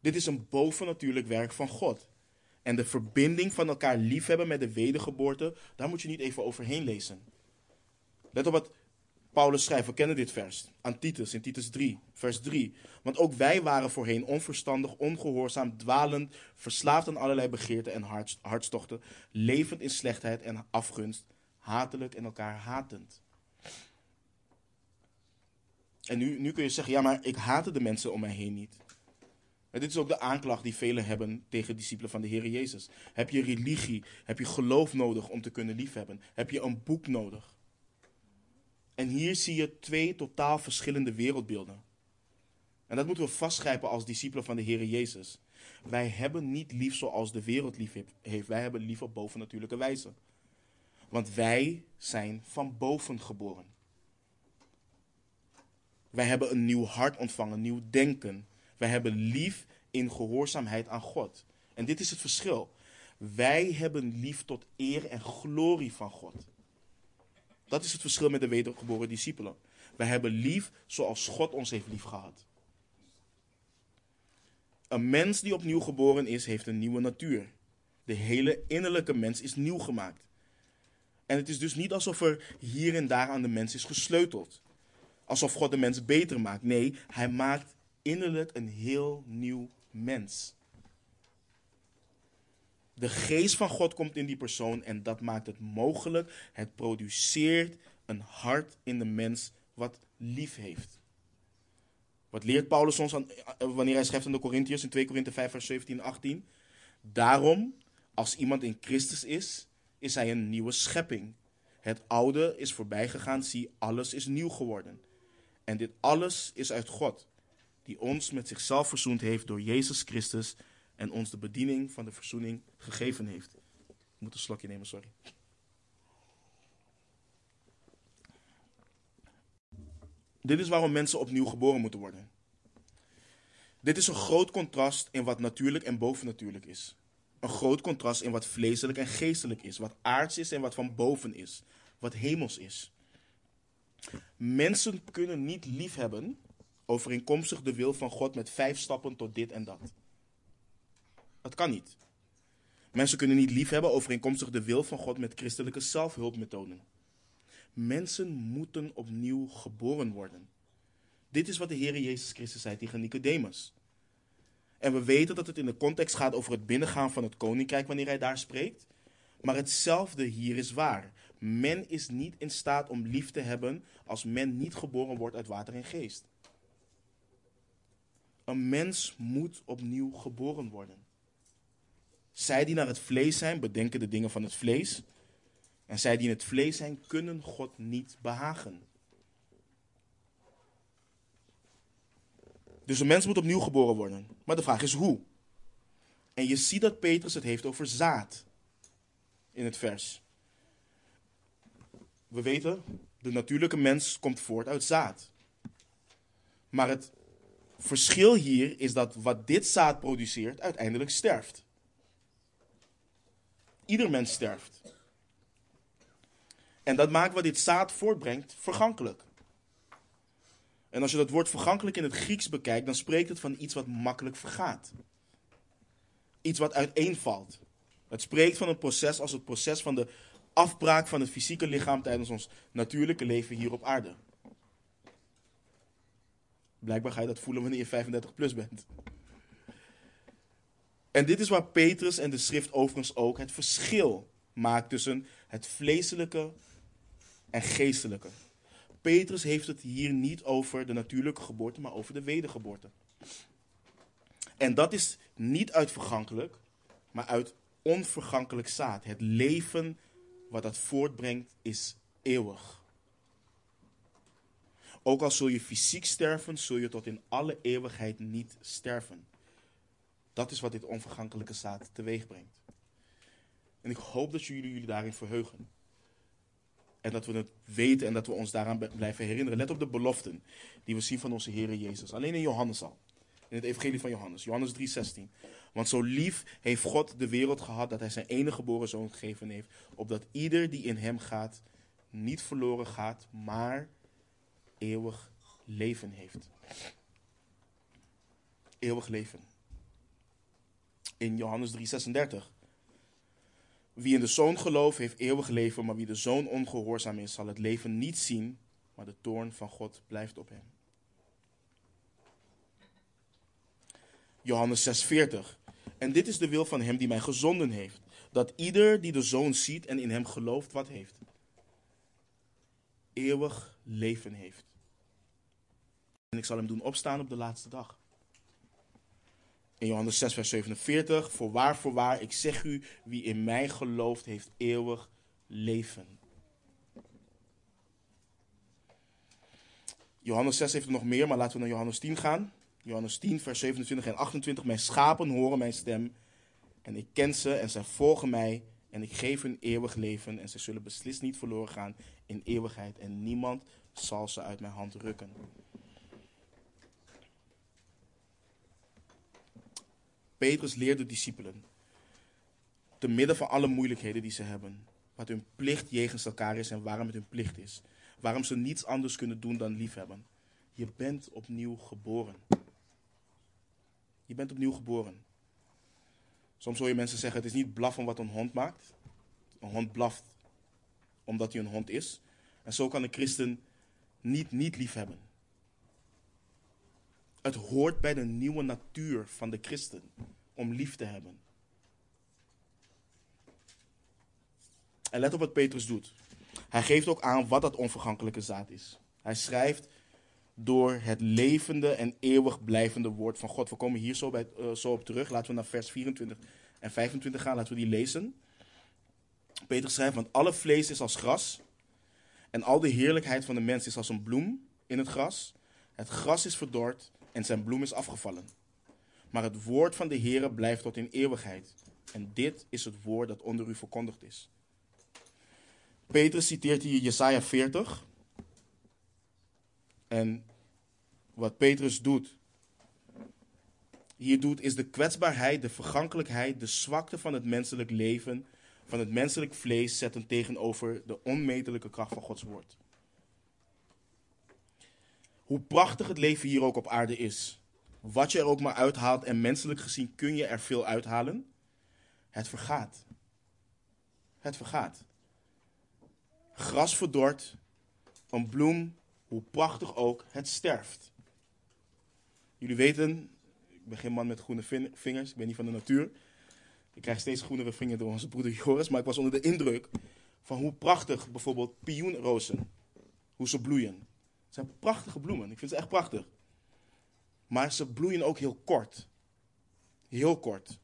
S1: Dit is een bovennatuurlijk werk van God. En de verbinding van elkaar liefhebben met de wedergeboorte, daar moet je niet even overheen lezen. Let op wat Paulus schrijft, we kennen dit vers, aan Titus, in Titus 3, vers 3. Want ook wij waren voorheen onverstandig, ongehoorzaam, dwalend, verslaafd aan allerlei begeerten en hartstochten, levend in slechtheid en afgunst, hatelijk en elkaar hatend. En nu, nu kun je zeggen, ja, maar ik haatte de mensen om mij heen niet. En dit is ook de aanklacht die velen hebben tegen discipelen van de Heer Jezus. Heb je religie, heb je geloof nodig om te kunnen liefhebben? Heb je een boek nodig? En hier zie je twee totaal verschillende wereldbeelden. En dat moeten we vastgrijpen als discipelen van de Heer Jezus. Wij hebben niet lief zoals de wereld lief heeft. Wij hebben lief op bovennatuurlijke wijze. Want wij zijn van boven geboren. Wij hebben een nieuw hart ontvangen, nieuw denken. Wij hebben lief in gehoorzaamheid aan God. En dit is het verschil. Wij hebben lief tot eer en glorie van God. Dat is het verschil met de wedergeboren discipelen. Wij hebben lief zoals God ons heeft lief gehad. Een mens die opnieuw geboren is, heeft een nieuwe natuur. De hele innerlijke mens is nieuw gemaakt. En het is dus niet alsof er hier en daar aan de mens is gesleuteld. Alsof God de mens beter maakt. Nee, hij maakt innerlijk een heel nieuw mens. De geest van God komt in die persoon en dat maakt het mogelijk. Het produceert een hart in de mens wat lief heeft. Wat leert Paulus ons aan, eh, wanneer hij schrijft aan de Corinthiërs in 2 Korinthe 5 vers 17 en 18? Daarom, als iemand in Christus is, is hij een nieuwe schepping. Het oude is voorbij gegaan, zie, alles is nieuw geworden. En dit alles is uit God, die ons met zichzelf verzoend heeft door Jezus Christus en ons de bediening van de verzoening gegeven heeft. Ik moet een slokje nemen, sorry. Dit is waarom mensen opnieuw geboren moeten worden. Dit is een groot contrast in wat natuurlijk en bovennatuurlijk is. Een groot contrast in wat vleeselijk en geestelijk is. Wat aards is en wat van boven is. Wat hemels is. Mensen kunnen niet liefhebben overeenkomstig de wil van God met vijf stappen tot dit en dat. Dat kan niet. Mensen kunnen niet liefhebben overeenkomstig de wil van God met christelijke zelfhulpmethoden. Mensen moeten opnieuw geboren worden. Dit is wat de Heer Jezus Christus zei tegen Nicodemus. En we weten dat het in de context gaat over het binnengaan van het koninkrijk wanneer hij daar spreekt. Maar hetzelfde hier is waar. Men is niet in staat om lief te hebben als men niet geboren wordt uit water en geest. Een mens moet opnieuw geboren worden. Zij die naar het vlees zijn, bedenken de dingen van het vlees. En zij die in het vlees zijn, kunnen God niet behagen. Dus een mens moet opnieuw geboren worden. Maar de vraag is hoe. En je ziet dat Petrus het heeft over zaad in het vers. We weten, de natuurlijke mens komt voort uit zaad. Maar het verschil hier is dat wat dit zaad produceert uiteindelijk sterft. Ieder mens sterft. En dat maakt wat dit zaad voortbrengt vergankelijk. En als je dat woord vergankelijk in het Grieks bekijkt, dan spreekt het van iets wat makkelijk vergaat. Iets wat uiteenvalt. Het spreekt van een proces als het proces van de afbraak van het fysieke lichaam tijdens ons natuurlijke leven hier op aarde. Blijkbaar ga je dat voelen wanneer je 35 plus bent. En dit is waar Petrus en de schrift overigens ook het verschil maakt tussen het vleeselijke en geestelijke. Petrus heeft het hier niet over de natuurlijke geboorte, maar over de wedergeboorte. En dat is niet uit vergankelijk, maar uit onvergankelijk zaad. Het leven wat dat voortbrengt is eeuwig. Ook al zul je fysiek sterven, zul je tot in alle eeuwigheid niet sterven. Dat is wat dit onvergankelijke zaad teweeg brengt. En ik hoop dat jullie jullie daarin verheugen. En dat we het weten en dat we ons daaraan blijven herinneren. Let op de beloften die we zien van onze Heer Jezus. Alleen in Johannes al. In het evangelie van Johannes. Johannes 3,16. Want zo lief heeft God de wereld gehad dat hij zijn enige geboren zoon gegeven heeft. Opdat ieder die in hem gaat niet verloren gaat, maar eeuwig leven heeft. Eeuwig leven. In Johannes 3,36. Wie in de zoon gelooft, heeft eeuwig leven, maar wie de zoon ongehoorzaam is, zal het leven niet zien, maar de toorn van God blijft op hem. Johannes 6:40. En dit is de wil van hem die mij gezonden heeft, dat ieder die de zoon ziet en in hem gelooft, wat heeft? Eeuwig leven heeft. En ik zal hem doen opstaan op de laatste dag. In Johannes 6, vers 47. Voorwaar, voorwaar, ik zeg u, wie in mij gelooft, heeft eeuwig leven. Johannes 6 heeft er nog meer, maar laten we naar Johannes 10 gaan. Johannes 10, vers 27 en 28. Mijn schapen horen mijn stem en ik ken ze en zij volgen mij en ik geef hun eeuwig leven en ze zullen beslist niet verloren gaan in eeuwigheid en niemand zal ze uit mijn hand rukken. Petrus leert de discipelen, te midden van alle moeilijkheden die ze hebben, wat hun plicht jegens elkaar is en waarom het hun plicht is. Waarom ze niets anders kunnen doen dan liefhebben. Je bent opnieuw geboren. Je bent opnieuw geboren. Soms hoor je mensen zeggen: het is niet blaffen wat een hond maakt. Een hond blaft omdat hij een hond is. En zo kan een christen niet niet liefhebben. Het hoort bij de nieuwe natuur van de christen om lief te hebben. En let op wat Petrus doet. Hij geeft ook aan wat dat onvergankelijke zaad is. Hij schrijft door het levende en eeuwig blijvende woord van God. We komen hier zo, bij, uh, zo op terug. Laten we naar vers 24 en 25 gaan. Laten we die lezen. Petrus schrijft, want alle vlees is als gras. En al de heerlijkheid van de mens is als een bloem in het gras. Het gras is verdord en zijn bloem is afgevallen. Maar het woord van de Heere blijft tot in eeuwigheid. En dit is het woord dat onder u verkondigd is. Petrus citeert hier Jesaja 40. En wat Petrus doet, hier doet, is de kwetsbaarheid, de vergankelijkheid, de zwakte van het menselijk leven, van het menselijk vlees zetten tegenover de onmetelijke kracht van Gods woord. Hoe prachtig het leven hier ook op aarde is, wat je er ook maar uithaalt en menselijk gezien kun je er veel uithalen, het vergaat. Het vergaat. Gras verdort, een bloem, hoe prachtig ook, het sterft. Jullie weten, ik ben geen man met groene vingers, ik ben niet van de natuur. Ik krijg steeds groenere vingers door onze broeder Joris, maar ik was onder de indruk van hoe prachtig bijvoorbeeld pioenrozen, hoe ze bloeien. Zijn prachtige bloemen, ik vind ze echt prachtig. Maar ze bloeien ook heel kort. Heel kort.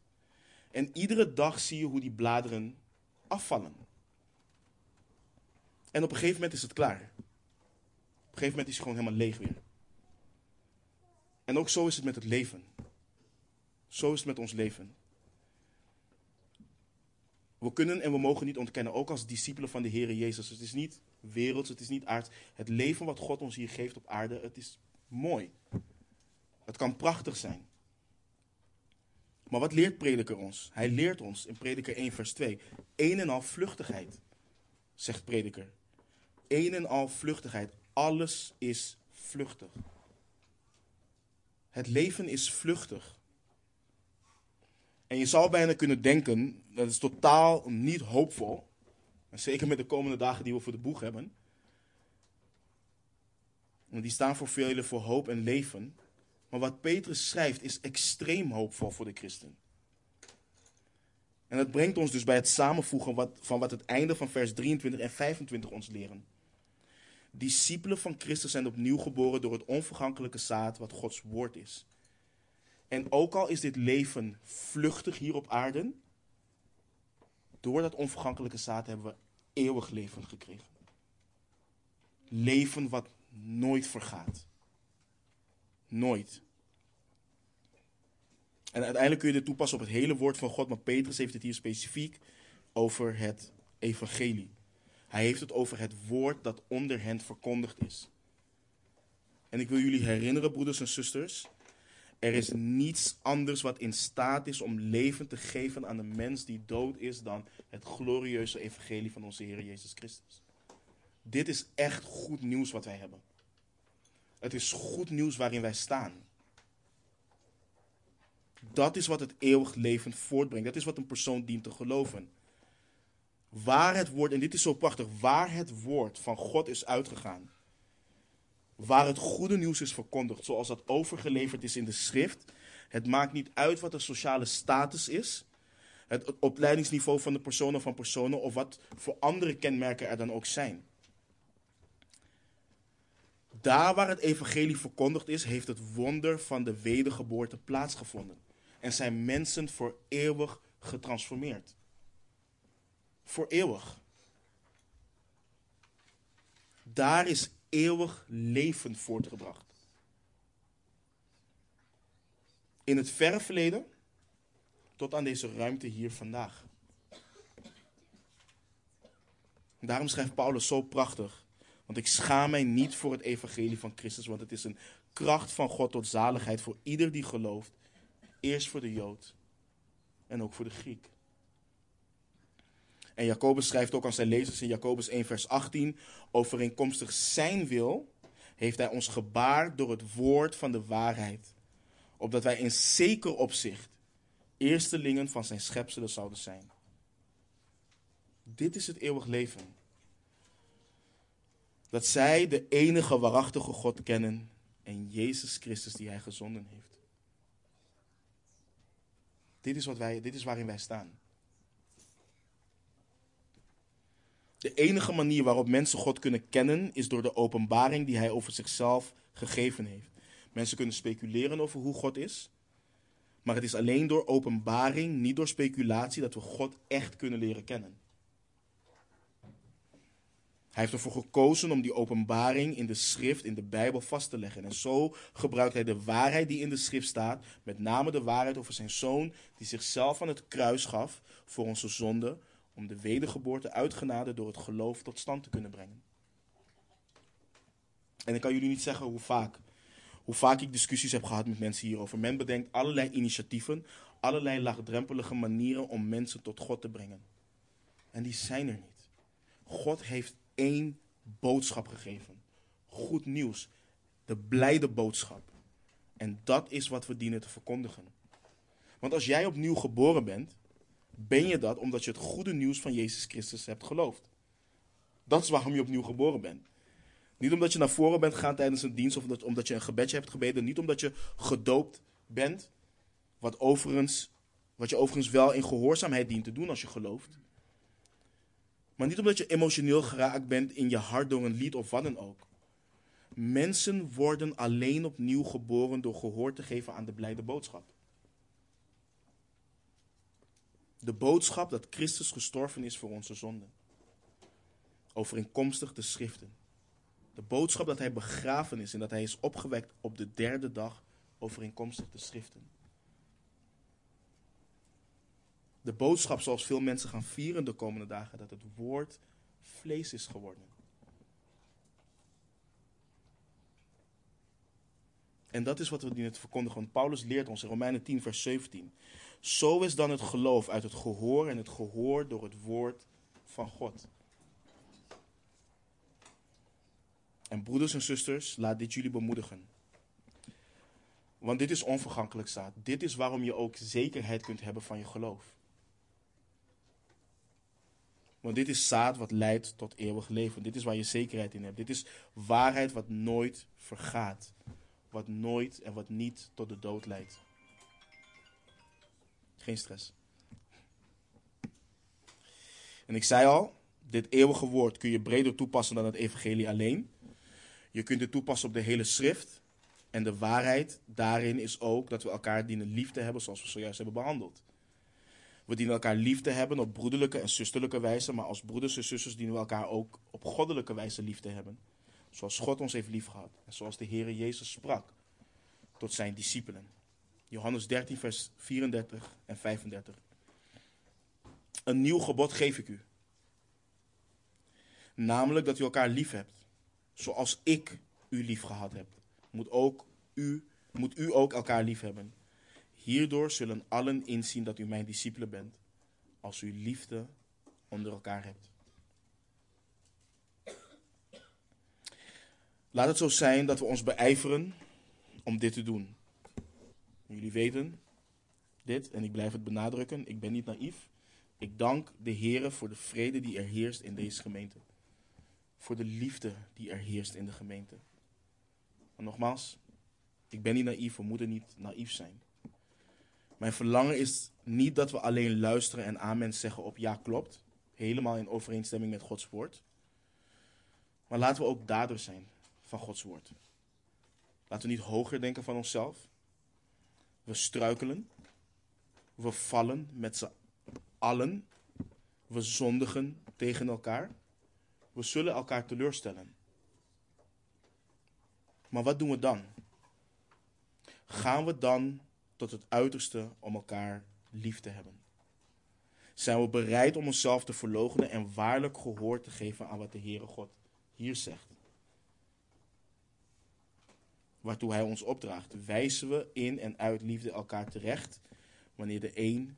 S1: En iedere dag zie je hoe die bladeren afvallen. En op een gegeven moment is het klaar. Op een gegeven moment is het gewoon helemaal leeg weer. En ook zo is het met het leven. Zo is het met ons leven. We kunnen en we mogen niet ontkennen, ook als discipelen van de Heer Jezus. Het is niet werelds, het is niet aards. Het leven wat God ons hier geeft op aarde, het is mooi. Het kan prachtig zijn. Maar wat leert prediker ons? Hij leert ons in prediker 1 vers 2. Een en al vluchtigheid, zegt prediker. Een en al vluchtigheid. Alles is vluchtig. Het leven is vluchtig. En je zou bijna kunnen denken, dat is totaal niet hoopvol. zeker met de komende dagen die we voor de boeg hebben. Want die staan voor velen voor hoop en leven. Maar wat Petrus schrijft is extreem hoopvol voor de christen. En dat brengt ons dus bij het samenvoegen wat, van wat het einde van vers 23 en 25 ons leren. Discipelen van Christus zijn opnieuw geboren door het onvergankelijke zaad wat Gods woord is. En ook al is dit leven vluchtig hier op aarde, door dat onvergankelijke zaad hebben we eeuwig leven gekregen. Leven wat nooit vergaat. Nooit. En uiteindelijk kun je dit toepassen op het hele woord van God, maar Petrus heeft het hier specifiek over het evangelie. Hij heeft het over het woord dat onder hen verkondigd is. En ik wil jullie herinneren, broeders en zusters, er is niets anders wat in staat is om leven te geven aan een mens die dood is dan het glorieuze evangelie van onze Heer Jezus Christus. Dit is echt goed nieuws wat wij hebben. Het is goed nieuws waarin wij staan. Dat is wat het eeuwig leven voortbrengt. Dat is wat een persoon dient te geloven. Waar het woord, en dit is zo prachtig, waar het woord van God is uitgegaan. Waar het goede nieuws is verkondigd, zoals dat overgeleverd is in de schrift. Het maakt niet uit wat de sociale status is. Het opleidingsniveau van de personen van personen of wat voor andere kenmerken er dan ook zijn. Daar waar het evangelie verkondigd is, heeft het wonder van de wedergeboorte plaatsgevonden. en zijn mensen voor eeuwig getransformeerd. Voor eeuwig. Daar is eeuwig leven voortgebracht. In het verre verleden tot aan deze ruimte hier vandaag. Daarom schrijft Paulus zo prachtig. Want ik schaam mij niet voor het evangelie van Christus, want het is een kracht van God tot zaligheid voor ieder die gelooft. Eerst voor de Jood en ook voor de Griek. En Jacobus schrijft ook aan zijn lezers in Jacobus 1, vers 18: Overeenkomstig zijn wil heeft hij ons gebaard door het woord van de waarheid, opdat wij in zeker opzicht eerstelingen van zijn schepselen zouden zijn. Dit is het eeuwig leven. Dat zij de enige waarachtige God kennen en Jezus Christus die hij gezonden heeft. Dit is, wat wij, dit is waarin wij staan. De enige manier waarop mensen God kunnen kennen is door de openbaring die hij over zichzelf gegeven heeft. Mensen kunnen speculeren over hoe God is. Maar het is alleen door openbaring, niet door speculatie, dat we God echt kunnen leren kennen. Hij heeft ervoor gekozen om die openbaring in de schrift, in de Bijbel vast te leggen. En zo gebruikt hij de waarheid die in de schrift staat, met name de waarheid over zijn zoon, die zichzelf aan het kruis gaf voor onze zonde, om de wedergeboorte uit genade door het geloof tot stand te kunnen brengen. En ik kan jullie niet zeggen hoe vaak, hoe vaak ik discussies heb gehad met mensen hierover. Men bedenkt allerlei initiatieven, allerlei laagdrempelige manieren om mensen tot God te brengen. En die zijn er niet. God heeft één boodschap gegeven. Goed nieuws. De blijde boodschap. En dat is wat we dienen te verkondigen. Want als jij opnieuw geboren bent, ben je dat omdat je het goede nieuws van Jezus Christus hebt geloofd. Dat is waarom je opnieuw geboren bent. Niet omdat je naar voren bent gegaan tijdens een dienst of omdat je een gebedje hebt gebeden. Niet omdat je gedoopt bent. Wat, overigens, wat je overigens wel in gehoorzaamheid dient te doen als je gelooft. Maar niet omdat je emotioneel geraakt bent in je hart door een lied of wat dan ook. Mensen worden alleen opnieuw geboren door gehoor te geven aan de blijde boodschap. De boodschap dat Christus gestorven is voor onze zonden. Overeenkomstig de schriften. De boodschap dat hij begraven is en dat hij is opgewekt op de derde dag overeenkomstig de schriften. De boodschap zoals veel mensen gaan vieren de komende dagen, dat het woord vlees is geworden. En dat is wat we dienen te verkondigen. Want Paulus leert ons in Romeinen 10, vers 17. Zo is dan het geloof uit het gehoor en het gehoor door het woord van God. En broeders en zusters, laat dit jullie bemoedigen. Want dit is onvergankelijk staat. Dit is waarom je ook zekerheid kunt hebben van je geloof. Want dit is zaad wat leidt tot eeuwig leven. Dit is waar je zekerheid in hebt. Dit is waarheid wat nooit vergaat. Wat nooit en wat niet tot de dood leidt. Geen stress. En ik zei al, dit eeuwige woord kun je breder toepassen dan het evangelie alleen. Je kunt het toepassen op de hele schrift. En de waarheid daarin is ook dat we elkaar dienen lief te hebben zoals we zojuist hebben behandeld. We dienen elkaar lief te hebben op broederlijke en zusterlijke wijze, maar als broeders en zusters dienen we elkaar ook op goddelijke wijze lief te hebben. Zoals God ons heeft lief gehad en zoals de Heere Jezus sprak tot zijn discipelen. Johannes 13, vers 34 en 35. Een nieuw gebod geef ik u. Namelijk dat u elkaar lief hebt. Zoals ik u lief gehad heb, moet, ook u, moet u ook elkaar lief hebben. Hierdoor zullen allen inzien dat u mijn discipelen bent, als u liefde onder elkaar hebt. Laat het zo zijn dat we ons beijveren om dit te doen. Jullie weten dit en ik blijf het benadrukken. Ik ben niet naïef. Ik dank de Heer voor de vrede die er heerst in deze gemeente. Voor de liefde die er heerst in de gemeente. Maar nogmaals, ik ben niet naïef, we moeten niet naïef zijn. Mijn verlangen is niet dat we alleen luisteren en amen zeggen op ja klopt, helemaal in overeenstemming met Gods woord. Maar laten we ook daders zijn van Gods woord. Laten we niet hoger denken van onszelf. We struikelen. We vallen met z'n allen. We zondigen tegen elkaar. We zullen elkaar teleurstellen. Maar wat doen we dan? Gaan we dan tot het uiterste om elkaar lief te hebben? Zijn we bereid om onszelf te verloochenen en waarlijk gehoor te geven aan wat de Heere God hier zegt? Waartoe Hij ons opdraagt. Wijzen we in en uit liefde elkaar terecht wanneer de een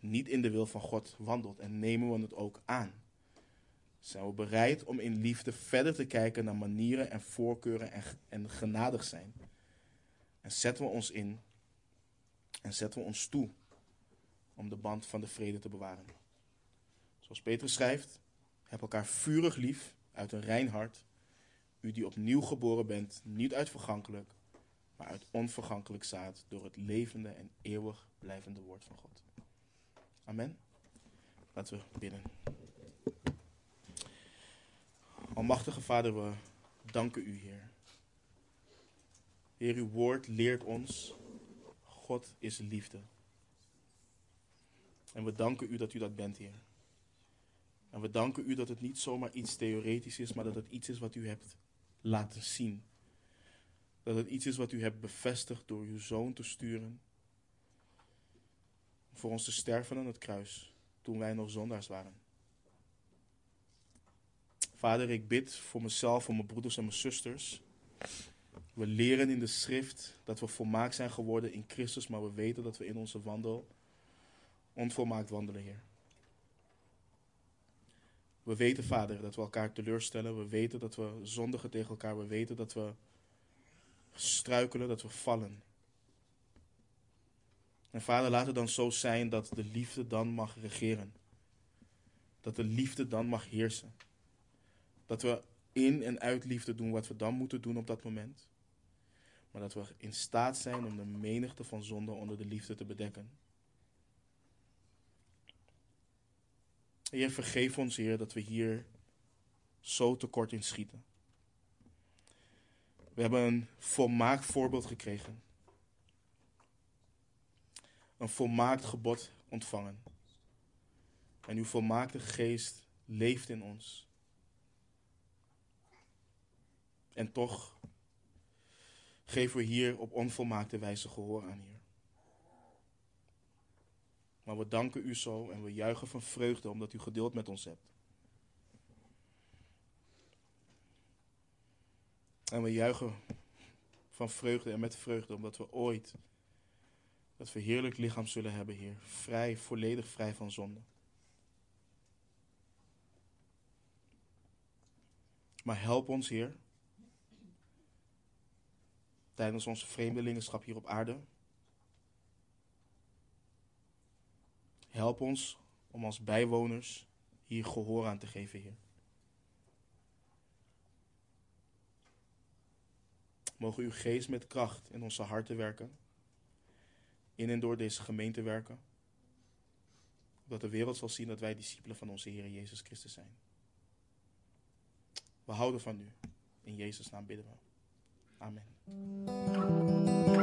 S1: niet in de wil van God wandelt en nemen we het ook aan? Zijn we bereid om in liefde verder te kijken naar manieren en voorkeuren en, en genadig zijn? En zetten we ons in en zetten we ons toe om de band van de vrede te bewaren. Zoals Petrus schrijft, heb elkaar vurig lief uit een rein hart, u die opnieuw geboren bent, niet uit vergankelijk, maar uit onvergankelijk zaad door het levende en eeuwig blijvende woord van God. Amen. Laten we bidden. Almachtige Vader, we danken u, Heer. Heer, uw woord leert ons, God is liefde. En we danken u dat u dat bent, Heer. En we danken u dat het niet zomaar iets theoretisch is, maar dat het iets is wat u hebt laten zien. Dat het iets is wat u hebt bevestigd door uw zoon te sturen. Voor ons te sterven aan het kruis, toen wij nog zondaars waren. Vader, ik bid voor mezelf, voor mijn broeders en mijn zusters. We leren in de schrift dat we volmaakt zijn geworden in Christus, maar we weten dat we in onze wandel onvolmaakt wandelen, Heer. We weten, Vader, dat we elkaar teleurstellen. We weten dat we zondigen tegen elkaar. We weten dat we struikelen, dat we vallen. En Vader, laat het dan zo zijn dat de liefde dan mag regeren. Dat de liefde dan mag heersen. Dat we in en uit liefde doen wat we dan moeten doen op dat moment. Maar dat we in staat zijn om de menigte van zonden onder de liefde te bedekken. Heer, vergeef ons, Heer, dat we hier zo tekort in schieten. We hebben een volmaakt voorbeeld gekregen. Een volmaakt gebod ontvangen. En uw volmaakte geest leeft in ons. En toch geven we hier op onvolmaakte wijze gehoor aan, Heer. Maar we danken u zo en we juichen van vreugde omdat u geduld met ons hebt. En we juichen van vreugde en met vreugde omdat we ooit dat verheerlijk lichaam zullen hebben, Heer. Vrij, volledig vrij van zonde. Maar help ons, Heer, tijdens onze vreemdelingenschap hier op aarde. Help ons om als bijwoners hier gehoor aan te geven, Heer. Mogen uw geest met kracht in onze harten werken, in en door deze gemeente werken, dat de wereld zal zien dat wij discipelen van onze Heer Jezus Christus zijn. We houden van u. In Jezus' naam bidden we. Amen.